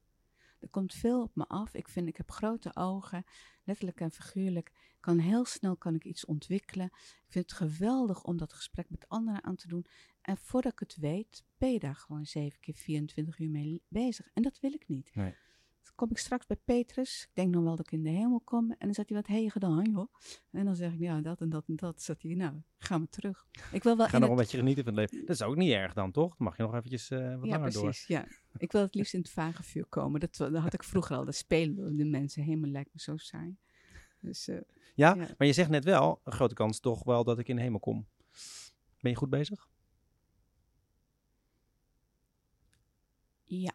Er komt veel op me af. Ik vind, ik heb grote ogen, letterlijk en figuurlijk. Kan heel snel kan ik iets ontwikkelen. Ik vind het geweldig om dat gesprek met anderen aan te doen. En voordat ik het weet, ben je daar gewoon 7 keer 24 uur mee bezig. En dat wil ik niet. Nee. Dan kom ik straks bij Petrus. Ik denk nog wel dat ik in de hemel kom. En dan zegt hij, wat heb je gedaan, joh? En dan zeg ik, ja, dat en dat en dat. Zegt hij, nou, gaan we terug. Ik wil wel (laughs) Ga nog een beetje genieten van het leven. Dat is ook niet erg dan, toch? Dan mag je nog eventjes eh, wat ja, langer door. precies. Ja. Ik wil het liefst in het vagevuur komen. Dat, dat had ik vroeger al. Dat spelen de mensen. Hemel lijkt me zo saai. Dus eh, Ja, Ja. maar je zegt net wel, een grote kans toch wel dat ik in de hemel kom. Ben je goed bezig? ja,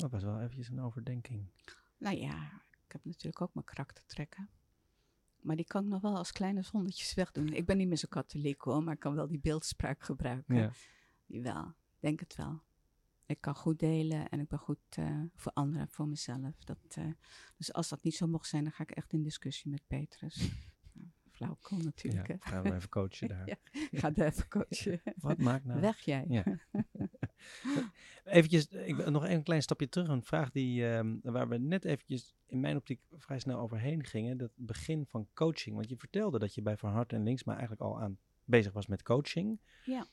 Dat was wel eventjes een overdenking. nou ja, ik heb natuurlijk ook mijn karaktertrekken. Maar die kan ik nog wel als kleine zonnetjes wegdoen. Ik ben niet meer zo katholiek hoor, maar ik kan wel die beeldspraak gebruiken. Ja. Jawel, denk het wel. Ik kan goed delen en ik ben goed eh, voor anderen, voor mezelf. Dat, eh, dus als dat niet zo mocht zijn, dan ga ik echt in discussie met Petrus. Flauwekul natuurlijk. Ja, gaan we even coachen (laughs) daar. Ja. Ga er even coachen. (laughs) Wat maakt nou... Weg jij. Ja. (laughs) Eventjes, ik wil nog een klein stapje terug. Een vraag die, ehm, waar we net eventjes in mijn optiek vrij snel overheen gingen. Dat begin van coaching. Want je vertelde dat je bij Van Hart en Links maar eigenlijk al aan bezig was met coaching. Ja.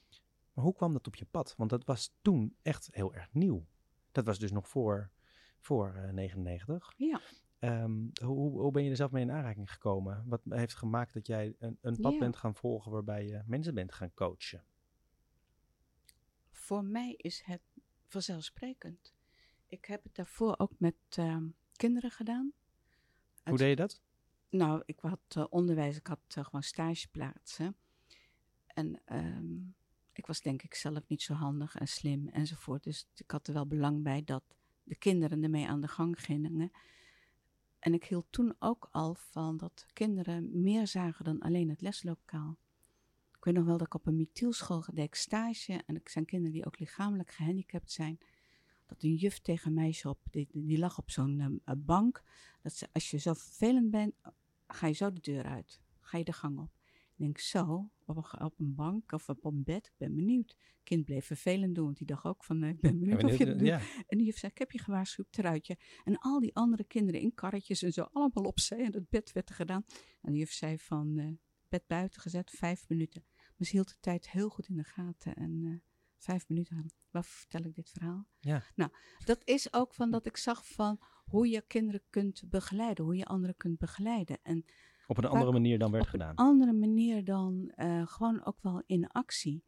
Maar hoe kwam dat op je pad? Want dat was toen echt heel erg nieuw. Dat was dus nog voor, voor eh, 99. Ja. Ehm, hoe, hoe ben je er zelf mee in aanraking gekomen? Wat heeft gemaakt dat jij een, een pad Ja. bent gaan volgen waarbij je mensen bent gaan coachen? Voor mij is het vanzelfsprekend. Ik heb het daarvoor ook met ehm, kinderen gedaan. Hoe deed je dat? Nou, ik had eh, onderwijs, ik had eh, gewoon stageplaatsen. En ehm, ik was denk ik zelf niet zo handig en slim enzovoort. Dus ik had er wel belang bij dat de kinderen ermee aan de gang gingen. En ik hield toen ook al van dat kinderen meer zagen dan alleen het leslokaal. Ik weet nog wel dat ik op een metielschool deed stage. En ik zijn kinderen die ook lichamelijk gehandicapt zijn. Dat een juf tegen een meisje op, die, die lag op zo'n ehm, eh, bank. Dat ze, als je zo vervelend bent, ga je zo de deur uit. Ga je de gang op. Ik denk zo, op een, op een bank of op een bed. Ik ben benieuwd. Het kind bleef vervelend doen, want die dacht ook van, ik ben benieuwd of je dat doet. En die juf zei, ik heb je gewaarschuwd, truitje. En al die andere kinderen in karretjes en zo, allemaal opzij. En het bed werd er gedaan. En de juf zei van, eh, bed buiten gezet, vijf minuten. Maar ze hield de tijd heel goed in de gaten. En eh, vijf minuten aan. Waarvoor vertel ik dit verhaal? Ja. Nou, dat is ook van dat ik zag van hoe je kinderen kunt begeleiden. Hoe je anderen kunt begeleiden. En Op een andere manier dan werd op gedaan. een andere manier dan eh, gewoon ook wel in actie.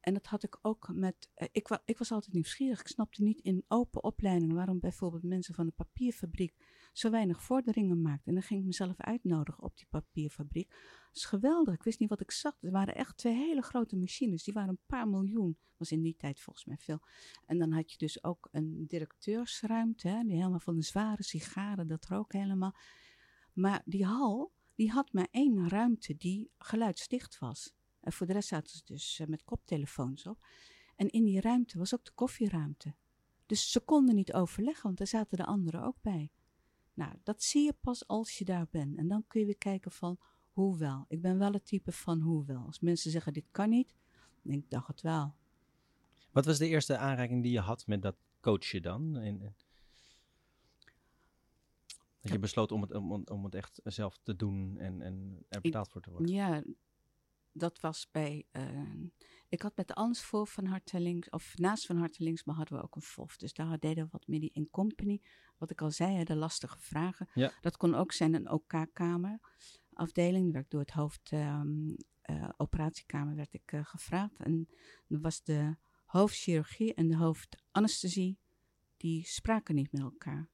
En dat had ik ook met. eh, ik, wa ik was altijd nieuwsgierig. Ik snapte niet in open opleidingen waarom bijvoorbeeld mensen van de papierfabriek zo weinig vorderingen maakten. En dan ging ik mezelf uitnodigen op die papierfabriek. Dat is geweldig. Ik wist niet wat ik zag. Er waren echt twee hele grote machines. Die waren een paar miljoen. Was in die tijd volgens mij veel. En dan had je dus ook een directeursruimte. Hè, die helemaal van de zware sigaren, dat rook helemaal. Maar die hal, die had maar één ruimte die geluidsdicht was. En voor de rest zaten ze dus eh, met koptelefoons op. En in die ruimte was ook de koffieruimte. Dus ze konden niet overleggen, want daar zaten de anderen ook bij. Nou, dat zie je pas als je daar bent. En dan kun je weer kijken van hoe wel. Ik ben wel het type van hoe wel. Als mensen zeggen dit kan niet, denk ik, dacht het wel. Wat was de eerste aanraking die je had met dat coachen dan? En- dat je besloot om het, om, om- het echt zelf te doen en, en er betaald voor te worden. Ja, dat was bij. eh, ik had met Ans voor van Hartelings, of naast van Hartelings, maar hadden we ook een FOF. Dus daar deden we wat die in company. Wat ik al zei, de lastige vragen. Ja. Dat kon ook zijn een OK-kamer. Afdeling, werd door het hoofd ehm, eh, operatiekamer werd ik eh, gevraagd. En dan was de hoofdchirurgie en de hoofdanesthesie, die spraken niet met elkaar.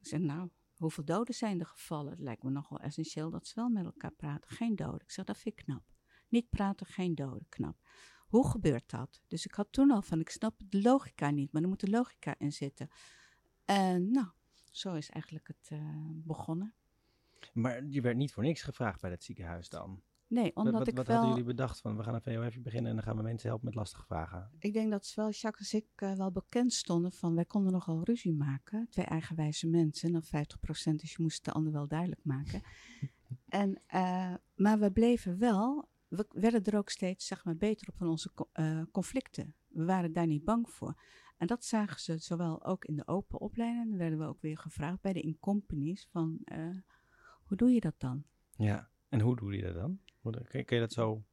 Ik zei, nou, hoeveel doden zijn er gevallen? Het lijkt me nogal essentieel dat ze wel met elkaar praten. Geen doden. Ik zeg, dat vind ik knap. Niet praten, geen doden, knap. Hoe gebeurt dat? Dus ik had toen al van, ik snap de logica niet, maar er moet de logica in zitten. En nou, zo is eigenlijk het eh, begonnen. Maar je werd niet voor niks gevraagd bij dat ziekenhuis dan. Nee, omdat wat, ik wat wel... hadden jullie bedacht van we gaan een VOF beginnen en dan gaan we mensen helpen met lastige vragen? Ik denk dat zowel Jacques als ik eh, wel bekend stonden van wij konden nogal ruzie maken. Twee eigenwijze mensen, dan 50% dus je moest het de ander wel duidelijk maken. (laughs) en, eh, maar we bleven wel we werden er ook steeds zeg maar, beter op van onze eh, conflicten. We waren daar niet bang voor. En dat zagen ze zowel ook in de open opleidingen. Dan werden we ook weer gevraagd bij de incompanies van hoe doe je dat dan? Ja. En hoe doe je dat dan? Kun je dat zo...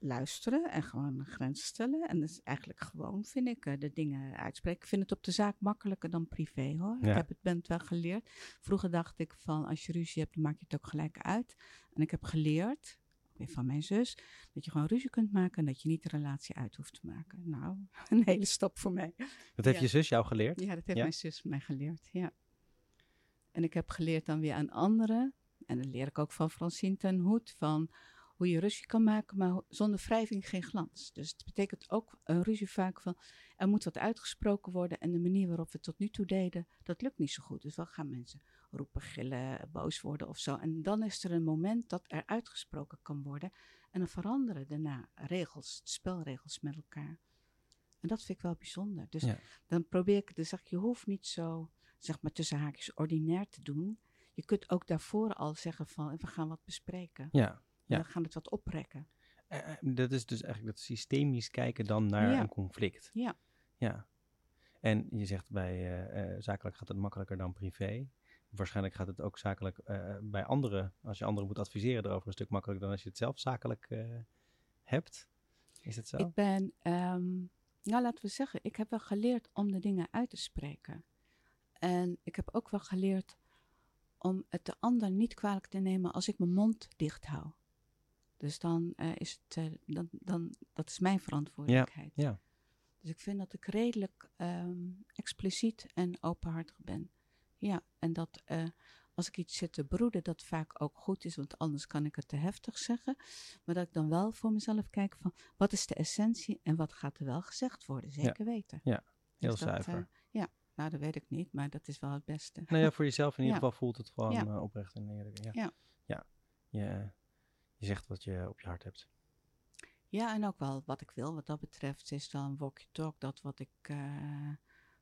Luisteren en gewoon grens stellen. En dat is eigenlijk gewoon, vind ik, eh, de dingen uitspreken. Ik vind het op de zaak makkelijker dan privé hoor. Ja. Ik heb het, ben het wel geleerd. Vroeger dacht ik van als je ruzie hebt, dan maak je het ook gelijk uit. En ik heb geleerd, weer van mijn zus, dat je gewoon ruzie kunt maken en dat je niet de relatie uit hoeft te maken. Nou, (laughs) een hele stap voor mij. Dat heeft Ja. je zus jou geleerd? Ja, dat heeft Ja? mijn zus mij geleerd, ja. En ik heb geleerd dan weer aan anderen, en dat leer ik ook van Francine ten Hoed, van hoe je ruzie kan maken, maar zonder wrijving geen glans. Dus het betekent ook een ruzie vaak van, er moet wat uitgesproken worden en de manier waarop we het tot nu toe deden, dat lukt niet zo goed. Dus dan gaan mensen roepen, gillen, boos worden of zo. En dan is er een moment dat er uitgesproken kan worden en dan veranderen daarna regels, spelregels met elkaar. En dat vind ik wel bijzonder. Dus Ja. dan probeer ik, dus zeg ik, je hoeft niet zo, zeg maar tussen haakjes, ordinair te doen. Je kunt ook daarvoor al zeggen van, we gaan wat bespreken. Ja. Ja. We gaan het wat oprekken. Eh, eh, dat is dus eigenlijk dat systemisch kijken dan naar Ja. een conflict. Ja. Ja. En je zegt bij eh, zakelijk gaat het makkelijker dan privé. Waarschijnlijk gaat het ook zakelijk bij anderen, als je anderen moet adviseren erover, een stuk makkelijker dan als je het zelf zakelijk hebt. Is het zo? Ik ben, ehm, nou laten we zeggen, ik heb wel geleerd om de dingen uit te spreken. En ik heb ook wel geleerd om het de ander niet kwalijk te nemen als ik mijn mond dicht hou. Dus dan eh, is het, eh, dan, dan, dat is mijn verantwoordelijkheid. ja. Dus ik vind dat ik redelijk ehm, expliciet en openhartig ben. Ja, en dat eh, als ik iets zit te broeden, dat vaak ook goed is, want anders kan ik het te heftig zeggen. Maar dat ik dan wel voor mezelf kijk van, wat is de essentie en wat gaat er wel gezegd worden? Zeker weten. Heel Dus dat, zuiver. ja, nou dat weet ik niet, maar dat is wel het beste. Nou ja, voor jezelf in ieder (laughs) Ja. geval voelt het gewoon Ja. oprecht en eerlijk. Ja. Ja. ja. Je, zegt wat je op je hart hebt. Ja, en ook wel wat ik wil. Wat dat betreft is dan walkie-talk dat wat ik eh,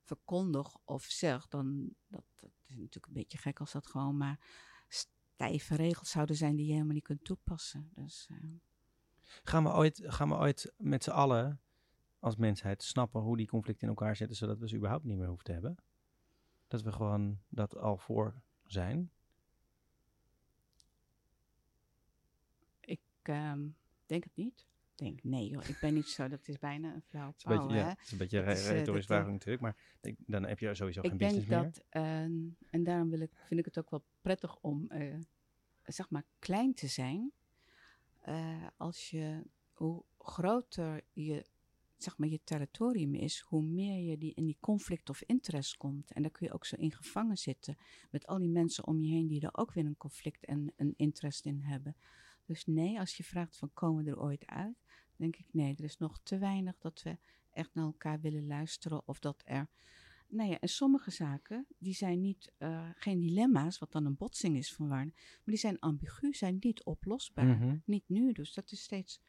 verkondig of zeg. Dan, dat, dat is natuurlijk een beetje gek als dat gewoon maar stijve regels zouden zijn die je helemaal niet kunt toepassen. Dus eh, Gaan we ooit, gaan we ooit met z'n allen als mensheid snappen hoe die conflicten in elkaar zitten, zodat we ze überhaupt niet meer hoeven te hebben? Dat we gewoon dat al voor zijn? Ik ehm, denk het niet. Ik denk, nee joh, ik ben niet zo. Dat is bijna een flauw Het is een beetje, ja, het is een eh, retorische dat, vraag eh, natuurlijk, maar denk- dan heb je sowieso ik geen denk business meer. dat, ehm, en daarom wil ik, vind ik het ook wel prettig om, eh, zeg maar, klein te zijn. Eh, als je, hoe groter je, zeg maar, je territorium is, hoe meer je die, in die conflict of interest komt. En daar kun je ook zo in gevangen zitten, met al die mensen om je heen die er ook weer een conflict en een interest in hebben. Dus nee, als je vraagt van komen we er ooit uit, denk ik nee, er is nog te weinig dat we echt naar elkaar willen luisteren of dat er nou ja, en sommige zaken, die zijn niet, eh, geen dilemma's, wat dan een botsing is van waarde, maar die zijn ambigu, zijn niet oplosbaar. Mhm. Niet nu, dus dat is steeds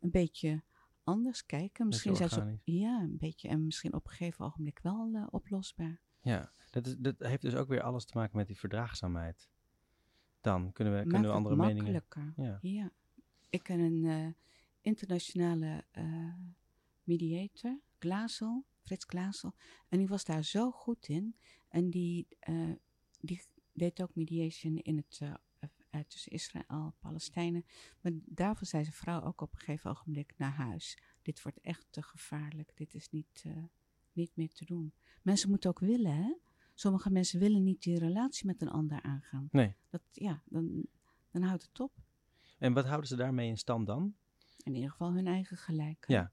een beetje anders kijken. Misschien zijn ze, ja, een beetje, en misschien op een gegeven ogenblik wel eh, oplosbaar. Ja, dat, is, dat heeft dus ook weer alles te maken met die verdraagzaamheid. Dan kunnen we, kunnen we het andere meningen... makkelijker. Ja. Ja. Ik ken een eh, internationale eh, mediator, Glazel, Frits Glazel. En die was daar zo goed in. En die, eh, die deed ook mediation in het, tussen Israël en Palestijnen. Maar daarvoor zei zijn vrouw ook op een gegeven ogenblik naar huis. Dit wordt echt te gevaarlijk. Dit is niet, niet meer te doen. Mensen moeten ook willen, hè? Sommige mensen willen niet die relatie met een ander aangaan. Nee. Dat, ja, dan, dan houdt het op. En wat houden ze daarmee in stand dan? In ieder geval hun eigen gelijk. Ja.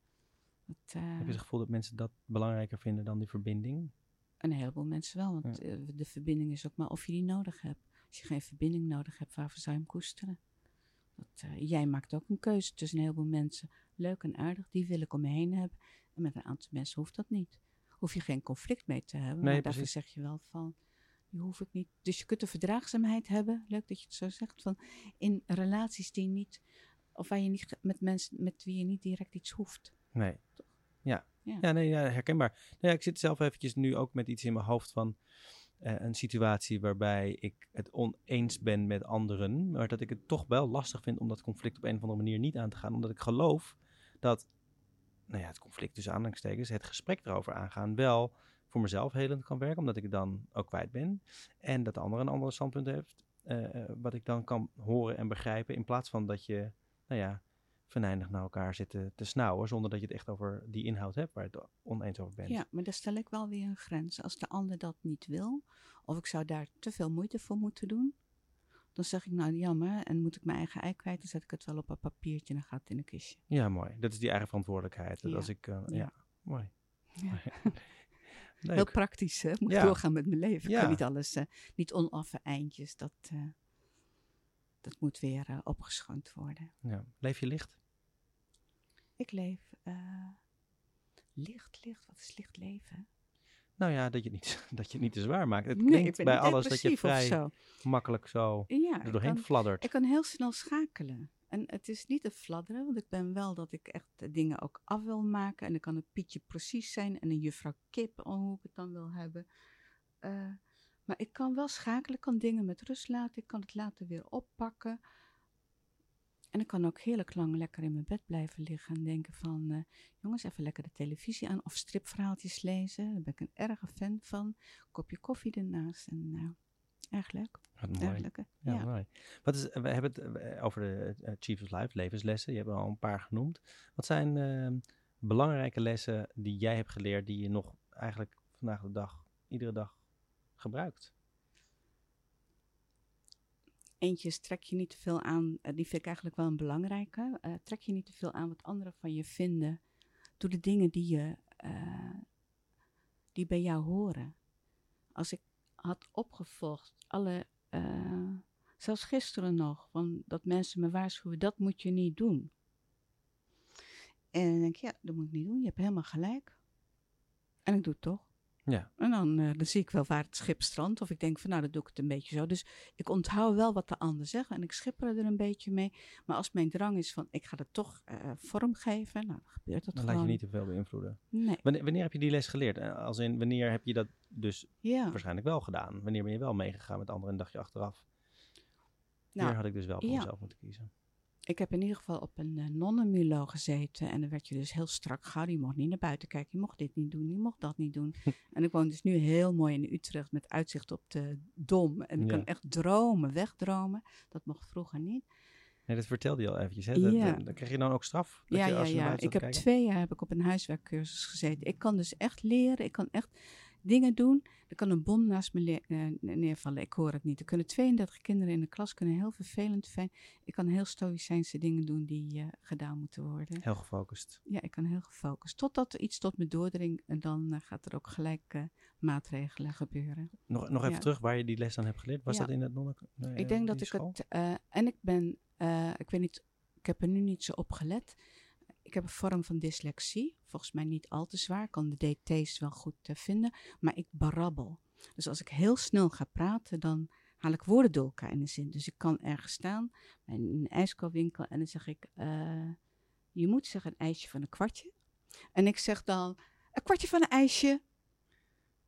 Dat, eh, Heb je het gevoel dat mensen dat belangrijker vinden dan die verbinding? Een heleboel mensen wel, want eh, de verbinding is ook maar of je die nodig hebt. Als je geen verbinding nodig hebt, waarvoor zou je hem koesteren? Dat, eh, jij maakt ook een keuze tussen een heleboel mensen. Leuk en aardig, die wil ik om me heen hebben. En met een aantal mensen hoeft dat niet. Hoef je geen conflict mee te hebben, Nee, maar daarvoor zeg je wel van, die hoef ik niet. Dus je kunt de verdraagzaamheid hebben, leuk dat je het zo zegt, van in relaties die niet, of waar je niet, met mensen met wie je niet direct iets hoeft. Nee. Ja. Ja. Ja, nee, ja, herkenbaar. Nou ja, ik zit zelf eventjes nu ook met iets in mijn hoofd van... eh, een situatie waarbij ik het oneens ben met anderen, maar dat ik het toch wel lastig vind om dat conflict op een of andere manier niet aan te gaan, omdat ik geloof dat nou ja, het conflict tussen aanhalingstekens, het gesprek erover aangaan, wel voor mezelf helend kan werken, omdat ik dan ook kwijt ben. En dat de ander een ander standpunt heeft, eh, wat ik dan kan horen en begrijpen, in plaats van dat je, nou ja, venijnig naar elkaar zitten te snauwen, zonder dat je het echt over die inhoud hebt waar je het oneens over bent. Ja, maar dan stel ik wel weer een grens. Als de ander dat niet wil, of ik zou daar te veel moeite voor moeten doen, dan zeg ik nou jammer en moet ik mijn eigen ei kwijt, dan zet ik het wel op een papiertje en dan gaat het in een kistje. Ja, mooi. Dat is die eigen verantwoordelijkheid. Dat Ja. Als ik, eh, ja. Ja. mooi. Ja. (laughs) Heel praktisch, hè? Moet doorgaan met mijn leven. Ik kan niet alles, eh, niet onaffe eindjes. Dat, eh, dat moet weer opgeschoond worden. Ja. Leef je licht? Ik leef licht, licht. Wat is licht leven? Nou ja, dat je, niet, (laughs) dat je het niet te zwaar maakt. Het Nee, klinkt bij alles dat je vrij zo. makkelijk zo Ja, er doorheen kan, fladdert. ik kan heel snel schakelen. En het is niet het fladderen, want ik ben wel dat ik echt dingen ook af wil maken. En dan kan een Pietje precies zijn en een juffrouw Kip, oh, hoe ik het dan wil hebben. Eh, maar ik kan wel schakelen, ik kan dingen met rust laten, ik kan het later weer oppakken. En ik kan ook heerlijk lang lekker in mijn bed blijven liggen en denken van... eh, jongens, even lekker de televisie aan of stripverhaaltjes lezen. Daar ben ik een erge fan van. Kopje koffie ernaast en uh, erg leuk. Wat mooi. Ja, ja. mooi. Wat is, we hebben het eh, over de uh, Chief of Life levenslessen. Je hebt er al een paar genoemd. Wat zijn uh, belangrijke lessen die jij hebt geleerd die je nog eigenlijk vandaag de dag, iedere dag gebruikt? Eentje trek je niet te veel aan, uh, die vind ik eigenlijk wel een belangrijke. Uh, trek je niet te veel aan wat anderen van je vinden. Doe de dingen die, je, uh, die bij jou horen. Als ik had opgevolgd, alle, zelfs gisteren nog, van dat mensen me waarschuwen, dat moet je niet doen. En dan denk ik, ja, dat moet ik niet doen, je hebt helemaal gelijk. En ik doe het toch. Ja. En dan, uh, dan zie ik wel waar het schip strandt. Of ik denk van nou, dat doe ik het een beetje zo. Dus ik onthoud wel wat de ander zegt en ik schipper er een beetje mee. Maar als mijn drang is van ik ga het toch uh, vormgeven, nou dan gebeurt dat dan gewoon. laat je niet te veel beïnvloeden. Nee. Wanneer, wanneer, heb je die les geleerd? Eh, Als in, wanneer heb je dat dus ja. waarschijnlijk wel gedaan? Wanneer ben je wel meegegaan met anderen en dacht je achteraf? Nou, Hier had ik dus wel voor ja. mezelf moeten kiezen. Ik heb in ieder geval op een uh, nonnenmulo gezeten. En dan werd je dus heel strak gehouden. Je mocht niet naar buiten kijken. Je mocht dit niet doen. Je mocht dat niet doen. (laughs) en ik woon dus nu heel mooi in Utrecht met uitzicht op de Dom. En ik Ja. kan echt dromen, wegdromen. Dat mocht vroeger niet. Nee, dat vertelde je al eventjes. Hè? Dat- Ja. Dan krijg je dan ook straf? Dat ja, je, ja, als je ja. buiten Ik heb twee jaar heb ik op een huiswerkcursus gezeten. Ik kan dus echt leren. Ik kan echt dingen doen. Er kan een bom naast me eh, neervallen. Ik hoor het niet. Er kunnen 32 kinderen in de klas kunnen heel vervelend zijn. Ik kan heel stoïcijnse dingen doen die eh, gedaan moeten worden. Heel gefocust. Ja, ik kan heel gefocust. Totdat er iets tot me doordringt en dan eh, gaat er ook gelijk maatregelen gebeuren. Nog, nog even Ja. terug waar je die les dan hebt geleerd. Was Ja. dat in het non ik denk dat ik het. en ik ben. ik weet niet. Ik heb er nu niet zo op gelet. Ik heb een vorm van dyslexie. Volgens mij niet al te zwaar. Ik kan de DT's wel goed eh, vinden. Maar ik barabbel. Dus als ik heel snel ga praten, dan haal ik woorden door elkaar in de zin. Dus ik kan ergens staan bij een ijskoolwinkel en dan zeg ik: eh, Je moet zeggen een ijsje van een kwartje. En ik zeg dan: Een kwartje van een ijsje.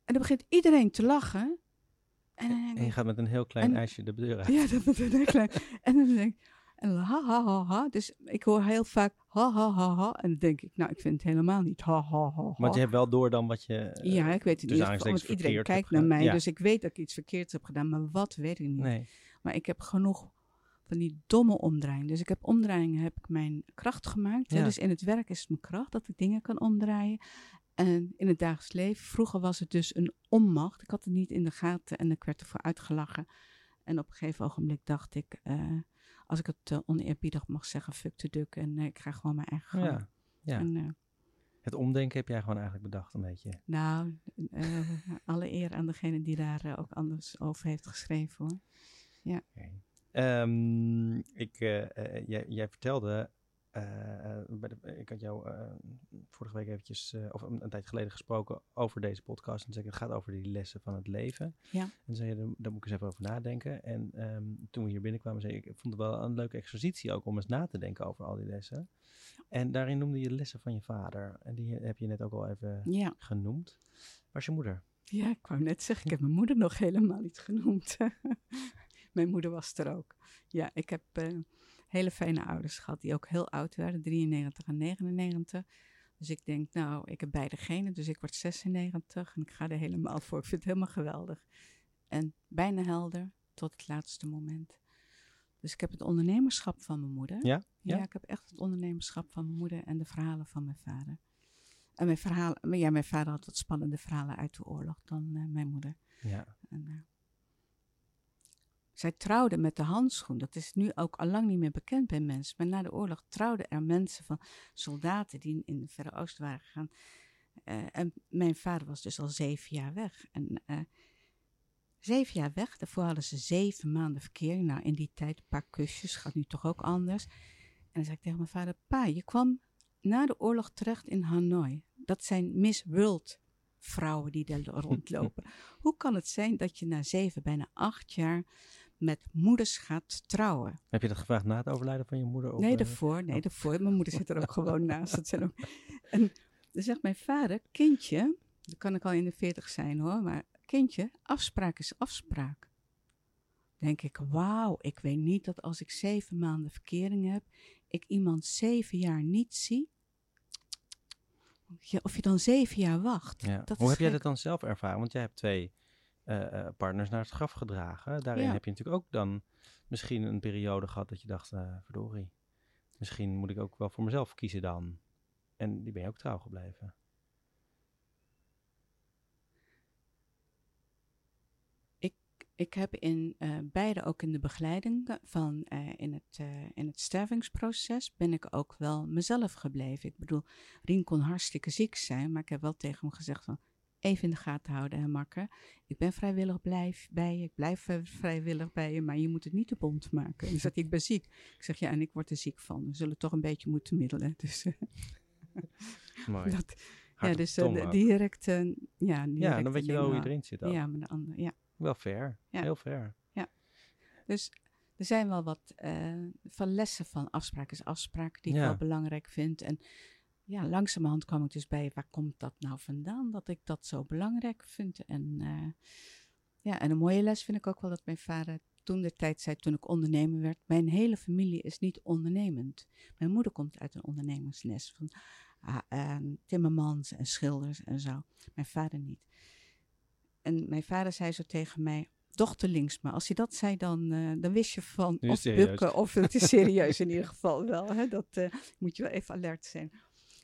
En dan begint iedereen te lachen. En je gaat met een heel klein en- ijsje de deur uit. ja, dat moet een heel klein. En dan denk ik, en ha ha ha ha. Dus ik hoor heel vaak ha ha ha ha. En dan denk ik, nou, ik vind het helemaal niet ha ha ha ha. Want je hebt wel door dan wat je... eh, ja, ik weet het tussen niet. Want iedereen kijkt naar mij, Ja. dus ik weet dat ik iets verkeerds heb gedaan. Maar wat weet ik niet. Nee. Maar ik heb genoeg van die domme omdraaiingen. Dus ik heb omdraaiingen, heb ik mijn kracht gemaakt. hè. Dus in het werk is het mijn kracht dat ik dingen kan omdraaien. En in het dagelijks leven, vroeger was het dus een onmacht. Ik had het niet in de gaten en ik werd ervoor uitgelachen. En op een gegeven ogenblik dacht ik, eh, als ik het eh, oneerbiedig mag zeggen, fuck de duk. En eh, ik ga gewoon mijn eigen gang. Ja. ja. En, eh, Het omdenken heb jij gewoon eigenlijk bedacht een beetje. nou, (laughs) alle eer aan degene die daar ook anders over heeft geschreven hoor. Oké. Ehm, ik, jij, jij vertelde, eh, bij de, ik had jou eh, vorige week eventjes, eh, of een, een tijd geleden gesproken over deze podcast. En zei ik, het gaat over die lessen van het leven. Ja. En toen zei je, daar, daar moet ik eens even over nadenken. En ehm, toen we hier binnenkwamen, zei ik, ik vond het wel een leuke exercitie ook om eens na te denken over al die lessen. En daarin noemde je de lessen van je vader. En die heb je net ook al even Ja, genoemd. Waar is je moeder? Ja, ik wou net zeggen, ik heb mijn moeder nog helemaal niet genoemd. (laughs) mijn moeder was er ook. Ja, ik heb hele fijne ouders gehad die ook heel oud werden, 93 en 99. Dus ik denk, nou, ik heb beide genen, dus ik word 96 en ik ga er helemaal voor. Ik vind het helemaal geweldig. En bijna helder tot het laatste moment. Dus ik heb het ondernemerschap van mijn moeder. Ja? Ja, ik heb echt het ondernemerschap van mijn moeder en de verhalen van mijn vader. En mijn, verhalen, ja, mijn vader had wat spannende verhalen uit de oorlog dan uh, mijn moeder. Ja. En, uh, zij trouwden met de handschoen. Dat is nu ook al lang niet meer bekend bij mensen. Maar na de oorlog trouwden er mensen van soldaten die in de Verre Oosten waren gegaan. Uh, en mijn vader was dus al zeven jaar weg. En zeven jaar weg, daarvoor hadden ze zeven maanden verkering. Nou, in die tijd een paar kusjes, gaat nu toch ook anders. En dan zei ik tegen mijn vader, pa, je kwam na de oorlog terecht in Hanoi. Dat zijn Miss World vrouwen die daar (laughs) rondlopen. Hoe kan het zijn dat je na zeven, bijna acht jaar met moeders gaat trouwen? Heb je dat gevraagd na het overlijden van je moeder? Of, nee, uh, daarvoor. Nee, daarvoor. Mijn moeder zit er ook (laughs) gewoon naast. Dat zijn ook... En dan zegt mijn vader, kindje, dan kan ik al in de veertig zijn hoor, maar kindje, afspraak is afspraak. Denk ik, wauw, ik weet niet dat als ik zeven maanden verkering heb, ik iemand zeven jaar niet zie. Of je dan zeven jaar wacht. Ja. Dat Hoe heb jij dat dan zelf ervaren? Want jij hebt twee uh, uh, partners naar het graf gedragen. Daarin Ja. heb je natuurlijk ook dan misschien een periode gehad dat je dacht, uh, verdorie, misschien moet ik ook wel voor mezelf kiezen dan. En die ben je ook trouw gebleven. Ik heb in uh, beide, ook in de begeleiding van in, het, in het stervingsproces, ben ik ook wel mezelf gebleven. Ik bedoel, Rien kon hartstikke ziek zijn, maar ik heb wel tegen hem gezegd van, even in de gaten houden, hè makker. Ik ben vrijwillig blijf bij je, ik blijf vrijwillig bij je, maar je moet het niet te bond maken. En dan zegt hij, ik ben ziek. Ik zeg, ja, en ik word er ziek van. We zullen toch een beetje moeten middelen. Dus, Mooi. (laughs) dat, ja, dus ook. direct, ja, direct ja, dan weet je wel hoe je erin zit ook. Ja, maar de andere, ja. Wel fair. Ja. Heel fair. Dus er zijn wel wat eh, van lessen van afspraak is afspraak die ik Ja. wel belangrijk vind. En ja, langzamerhand kwam ik dus bij waar komt dat nou vandaan dat ik dat zo belangrijk vind. En eh, ja, en een mooie les vind ik ook wel dat mijn vader toen de tijd zei, toen ik ondernemer werd, mijn hele familie is niet ondernemend. Mijn moeder komt uit een ondernemingsnest van ah, timmermans en schilders en zo. Mijn vader niet. En mijn vader zei zo tegen mij, dochter links, maar als hij dat zei, dan, eh, dan wist je van of bukken of het is serieus (laughs) in ieder geval wel. Hè? Dat eh, moet je wel even alert zijn.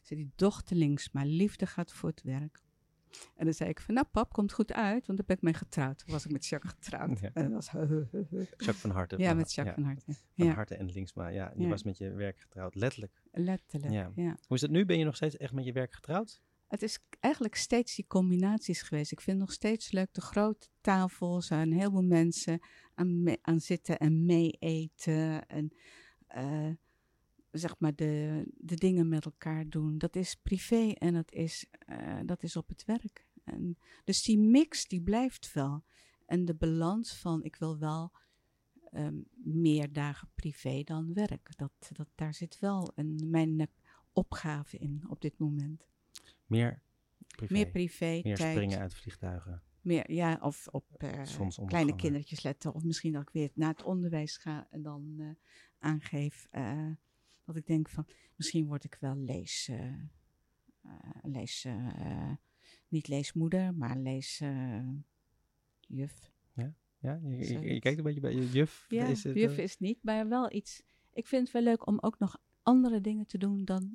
Zei die dochter links, maar liefde gaat voor het werk. En dan zei ik van, nou pap, komt goed uit, want dan ben ik mee getrouwd. Toen was ik met Jacques getrouwd. Ja. En dat was Jacques van Harte. Ja, van- met Jacques van Harte. Van Ja, Harte en Linksma. Ja, je Ja. was met je werk getrouwd. Letterlijk. letterlijk. Ja. Hoe is het nu? Ben je nog steeds echt met je werk getrouwd? Het is eigenlijk steeds die combinaties geweest. Ik vind het nog steeds leuk de grote tafels, waar een heleboel mensen aan, aan zitten en mee eten. En eh, zeg maar de, de dingen met elkaar doen. Dat is privé en dat is, eh, dat is op het werk. En, dus die mix die blijft wel. En de balans van ik wil wel ehm, meer dagen privé dan werk. Dat, dat, daar zit wel een, mijn eh, opgave in op dit moment. Meer privé. Meer privé, Meer tijd. springen uit vliegtuigen. Meer, ja, of op eh, kleine kindertjes letten. Of misschien dat ik weer naar het onderwijs ga en dan aangeef dat ik denk van misschien word ik wel lees, eh, eh, lees eh, niet leesmoeder, maar lees eh, juf. Ja, je, je, je Zoiets. kijkt een beetje bij je juf. Ja, is het, juf is niet, maar wel iets. Ik vind het wel leuk om ook nog andere dingen te doen dan,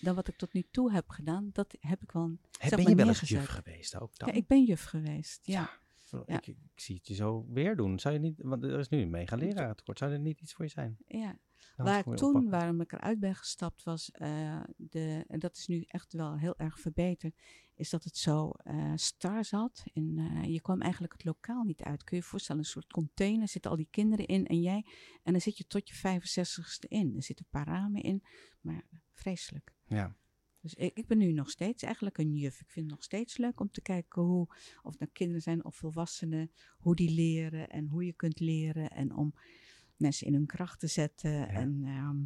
dan wat ik tot nu toe heb gedaan. Dat heb ik wel. heb- ben je wel eens juf geweest ook dan? Ja, ik ben juf geweest. Ja. ja. Ik, ik zie het je zo weer doen. Zou je niet, want er is nu een mega lerarentekort. Zou er niet iets voor je zijn? ja. Waar toen, oppakken. waarom ik eruit ben gestapt, was eh, de, en dat is nu echt wel heel erg verbeterd, is dat het zo eh star zat. En eh, je kwam eigenlijk het lokaal niet uit. Kun je je voorstellen, een soort container, zitten al die kinderen in en jij. En dan zit je tot je 65ste in. Er zitten een paar ramen in, maar vreselijk. Ja. Dus ik, ik ben nu nog steeds eigenlijk een juf. Ik vind het nog steeds leuk om te kijken hoe, of het nou kinderen zijn of volwassenen, hoe die leren en hoe je kunt leren. En om mensen in hun kracht te zetten en ehm,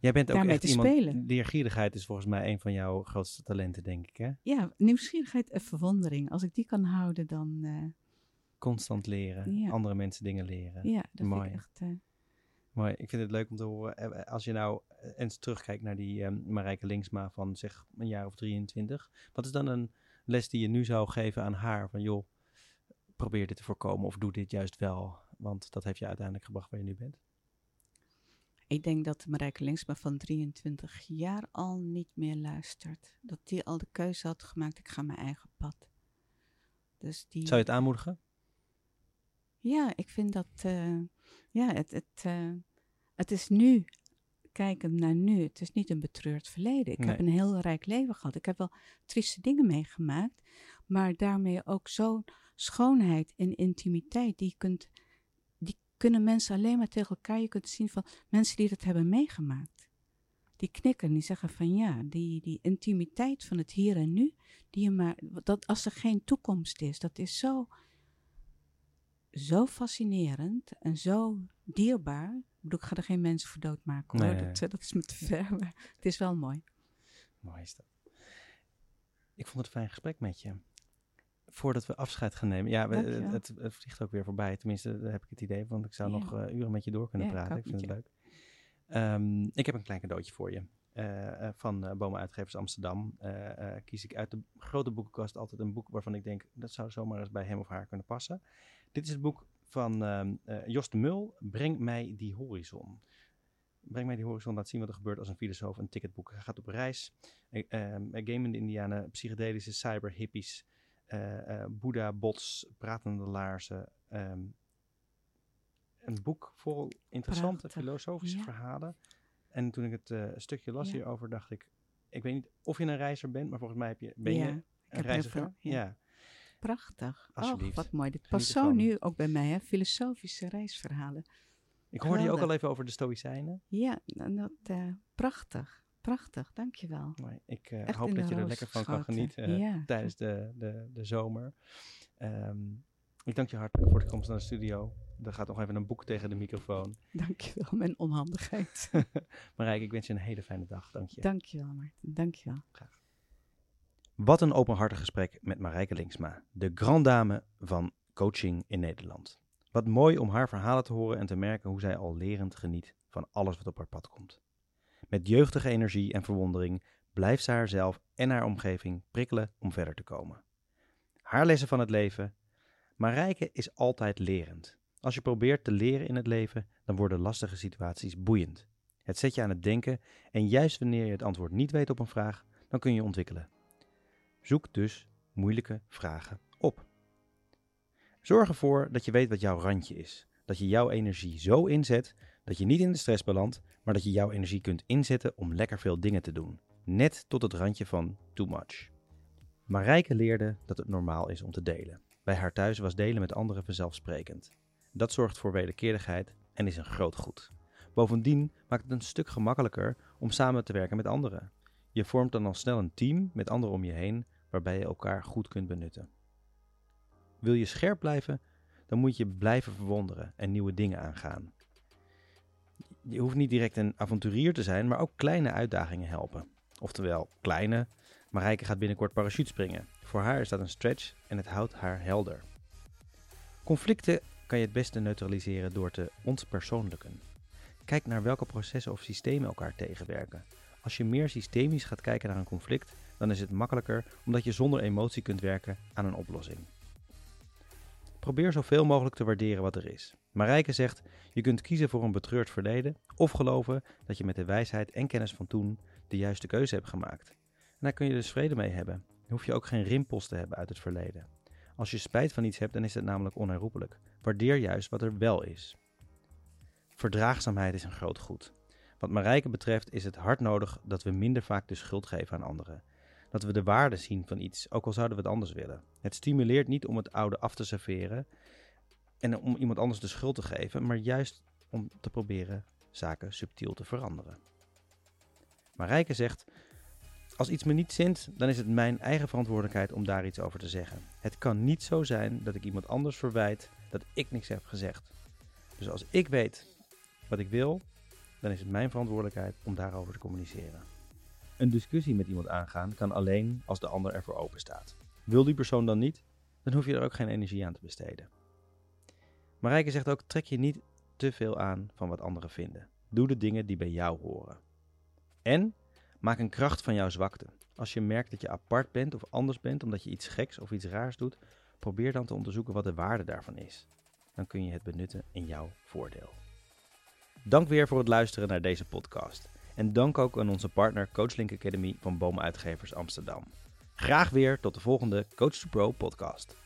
Jij bent ook echt te iemand, spelen. leergierigheid is volgens mij een van jouw grootste talenten, denk ik, hè? ja, nieuwsgierigheid en verwondering. Als ik die kan houden, dan eh, Constant leren, Ja. andere mensen dingen leren. ja, dat Mooi. vind ik echt... eh, Mooi, ik vind het leuk om te horen. eh, Als je nou eh, eens terugkijkt naar die ehm, Marijke Linksma van zeg een jaar of 23. Wat is dan een les die je nu zou geven aan haar? Van joh, probeer dit te voorkomen of doe dit juist wel. Want dat heeft je uiteindelijk gebracht waar je nu bent. Ik denk dat Marijke Linksma van 23 jaar al niet meer luistert. Dat die al de keuze had gemaakt, ik ga mijn eigen pad. Dus die, Zou je het aanmoedigen? Ja, ik vind dat, eh, ja, het, het, eh, het is nu, kijkend naar nu, het is niet een betreurd verleden. Ik heb een heel rijk leven gehad. Ik heb wel trieste dingen meegemaakt, maar daarmee ook zo'n schoonheid en intimiteit die je kunt, die kunnen mensen alleen maar tegen elkaar. Je kunt zien van mensen die dat hebben meegemaakt. Die knikken, die zeggen van ja, die, die intimiteit van het hier en nu, die je maar, dat als er geen toekomst is, dat is zo, zo fascinerend en zo dierbaar. Ik bedoel, ik ga er geen mensen voor doodmaken hoor, Nee. dat, eh, dat is me te ver, (laughs) maar het is wel mooi. Mooi is dat. Ik vond het een fijn gesprek met je. Voordat we afscheid gaan nemen. Ja, we- Dankjewel. het, het vliegt ook weer voorbij. Tenminste, daar heb ik het idee. Want ik zou Ja. nog eh, uren met je door kunnen Ja, praten. Ik, vind het leuk. Ehm, ik heb een klein cadeautje voor je. Eh, eh, van eh Bomen Uitgevers Amsterdam eh, eh, kies ik uit de grote boekenkast altijd een boek waarvan ik denk dat zou zomaar eens bij hem of haar kunnen passen. Dit is het boek van eh, Jos de Mul, Breng mij die horizon. Breng mij die horizon laat zien wat er gebeurt als een filosoof een ticketboek. Hij gaat op reis. Eh, gamende indianen, psychedelische cyber hippies, eh, eh, Boeddha, bots, pratende laarzen. ehm, een boek vol interessante Prachtig, filosofische ja. verhalen. En toen ik het eh, stukje las Ja. hierover, dacht ik, ik weet niet of je een reiziger bent, maar volgens mij heb je, ben Ja, je een reiziger. veel, ja. Prachtig. Oh, wat mooi. Dit past zo nu ook bij mij, hè? Filosofische reisverhalen. Ik hoorde je ook al even over de Stoïcijnen. Ja, en dat, eh, prachtig. Prachtig, dankjewel. Maar ik eh, hoop dat je er lekker van kan genieten eh, Ja. tijdens de, de, de zomer. Ehm, ik dank je hartelijk voor de komst naar de studio. Er gaat nog even een boek tegen de microfoon. (laughs) Dankjewel, mijn onhandigheid. (laughs) Marijke, ik wens je een hele fijne dag. Dank je. Dankjewel, Maarten. Dankjewel. Wat een openhartig gesprek met Marijke Linksma, de grand dame van coaching in Nederland. Wat mooi om haar verhalen te horen en te merken hoe zij al lerend geniet van alles wat op haar pad komt. Met jeugdige energie en verwondering blijft ze haarzelf en haar omgeving prikkelen om verder te komen. Haar lessen van het leven. Marijke is altijd lerend. Als je probeert te leren in het leven, dan worden lastige situaties boeiend. Het zet je aan het denken en juist wanneer je het antwoord niet weet op een vraag, dan kun je ontwikkelen. Zoek dus moeilijke vragen op. Zorg ervoor dat je weet wat jouw randje is. Dat je jouw energie zo inzet dat je niet in de stress belandt, maar dat je jouw energie kunt inzetten om lekker veel dingen te doen. Net tot het randje van too much. Marijke leerde dat het normaal is om te delen. Bij haar thuis was delen met anderen vanzelfsprekend. Dat zorgt voor wederkerigheid en is een groot goed. Bovendien maakt het een stuk gemakkelijker om samen te werken met anderen. Je vormt dan al snel een team met anderen om je heen waarbij je elkaar goed kunt benutten. Wil je scherp blijven, dan moet je blijven verwonderen en nieuwe dingen aangaan. Je hoeft niet direct een avonturier te zijn, maar ook kleine uitdagingen helpen. Oftewel, kleine. Marijke gaat binnenkort parachutespringen. Voor haar is dat een stretch en het houdt haar helder. Conflicten kan je het beste neutraliseren door te ontpersoonlijken. Kijk naar welke processen of systemen elkaar tegenwerken. Als je meer systemisch gaat kijken naar een conflict, dan is het makkelijker omdat je zonder emotie kunt werken aan een oplossing. Probeer zoveel mogelijk te waarderen wat er is. Marijke zegt: je kunt kiezen voor een betreurd verleden of geloven dat je met de wijsheid en kennis van toen de juiste keuze hebt gemaakt. En daar kun je dus vrede mee hebben. Dan hoef je ook geen rimpels te hebben uit het verleden. Als je spijt van iets hebt, dan is het namelijk onherroepelijk. Waardeer juist wat er wel is. Verdraagzaamheid is een groot goed. Wat Marijke betreft is het hard nodig dat we minder vaak de schuld geven aan anderen. Dat we de waarde zien van iets, ook al zouden we het anders willen. Het stimuleert niet om het oude af te serveren en om iemand anders de schuld te geven, maar juist om te proberen zaken subtiel te veranderen. Marijke zegt: Als iets me niet zint, dan is het mijn eigen verantwoordelijkheid om daar iets over te zeggen. Het kan niet zo zijn dat ik iemand anders verwijt dat ik niks heb gezegd. Dus als ik weet wat ik wil, dan is het mijn verantwoordelijkheid om daarover te communiceren. Een discussie met iemand aangaan kan alleen als de ander ervoor open staat. Wil die persoon dan niet, dan hoef je er ook geen energie aan te besteden. Marijke zegt ook: trek je niet te veel aan van wat anderen vinden. Doe de dingen die bij jou horen. En maak een kracht van jouw zwakte. Als je merkt dat je apart bent of anders bent omdat je iets geks of iets raars doet, probeer dan te onderzoeken wat de waarde daarvan is. Dan kun je het benutten in jouw voordeel. Dank weer voor het luisteren naar deze podcast. En dank ook aan onze partner Coachlink Academy van Boom Uitgevers Amsterdam. Graag weer tot de volgende Coach to Pro podcast.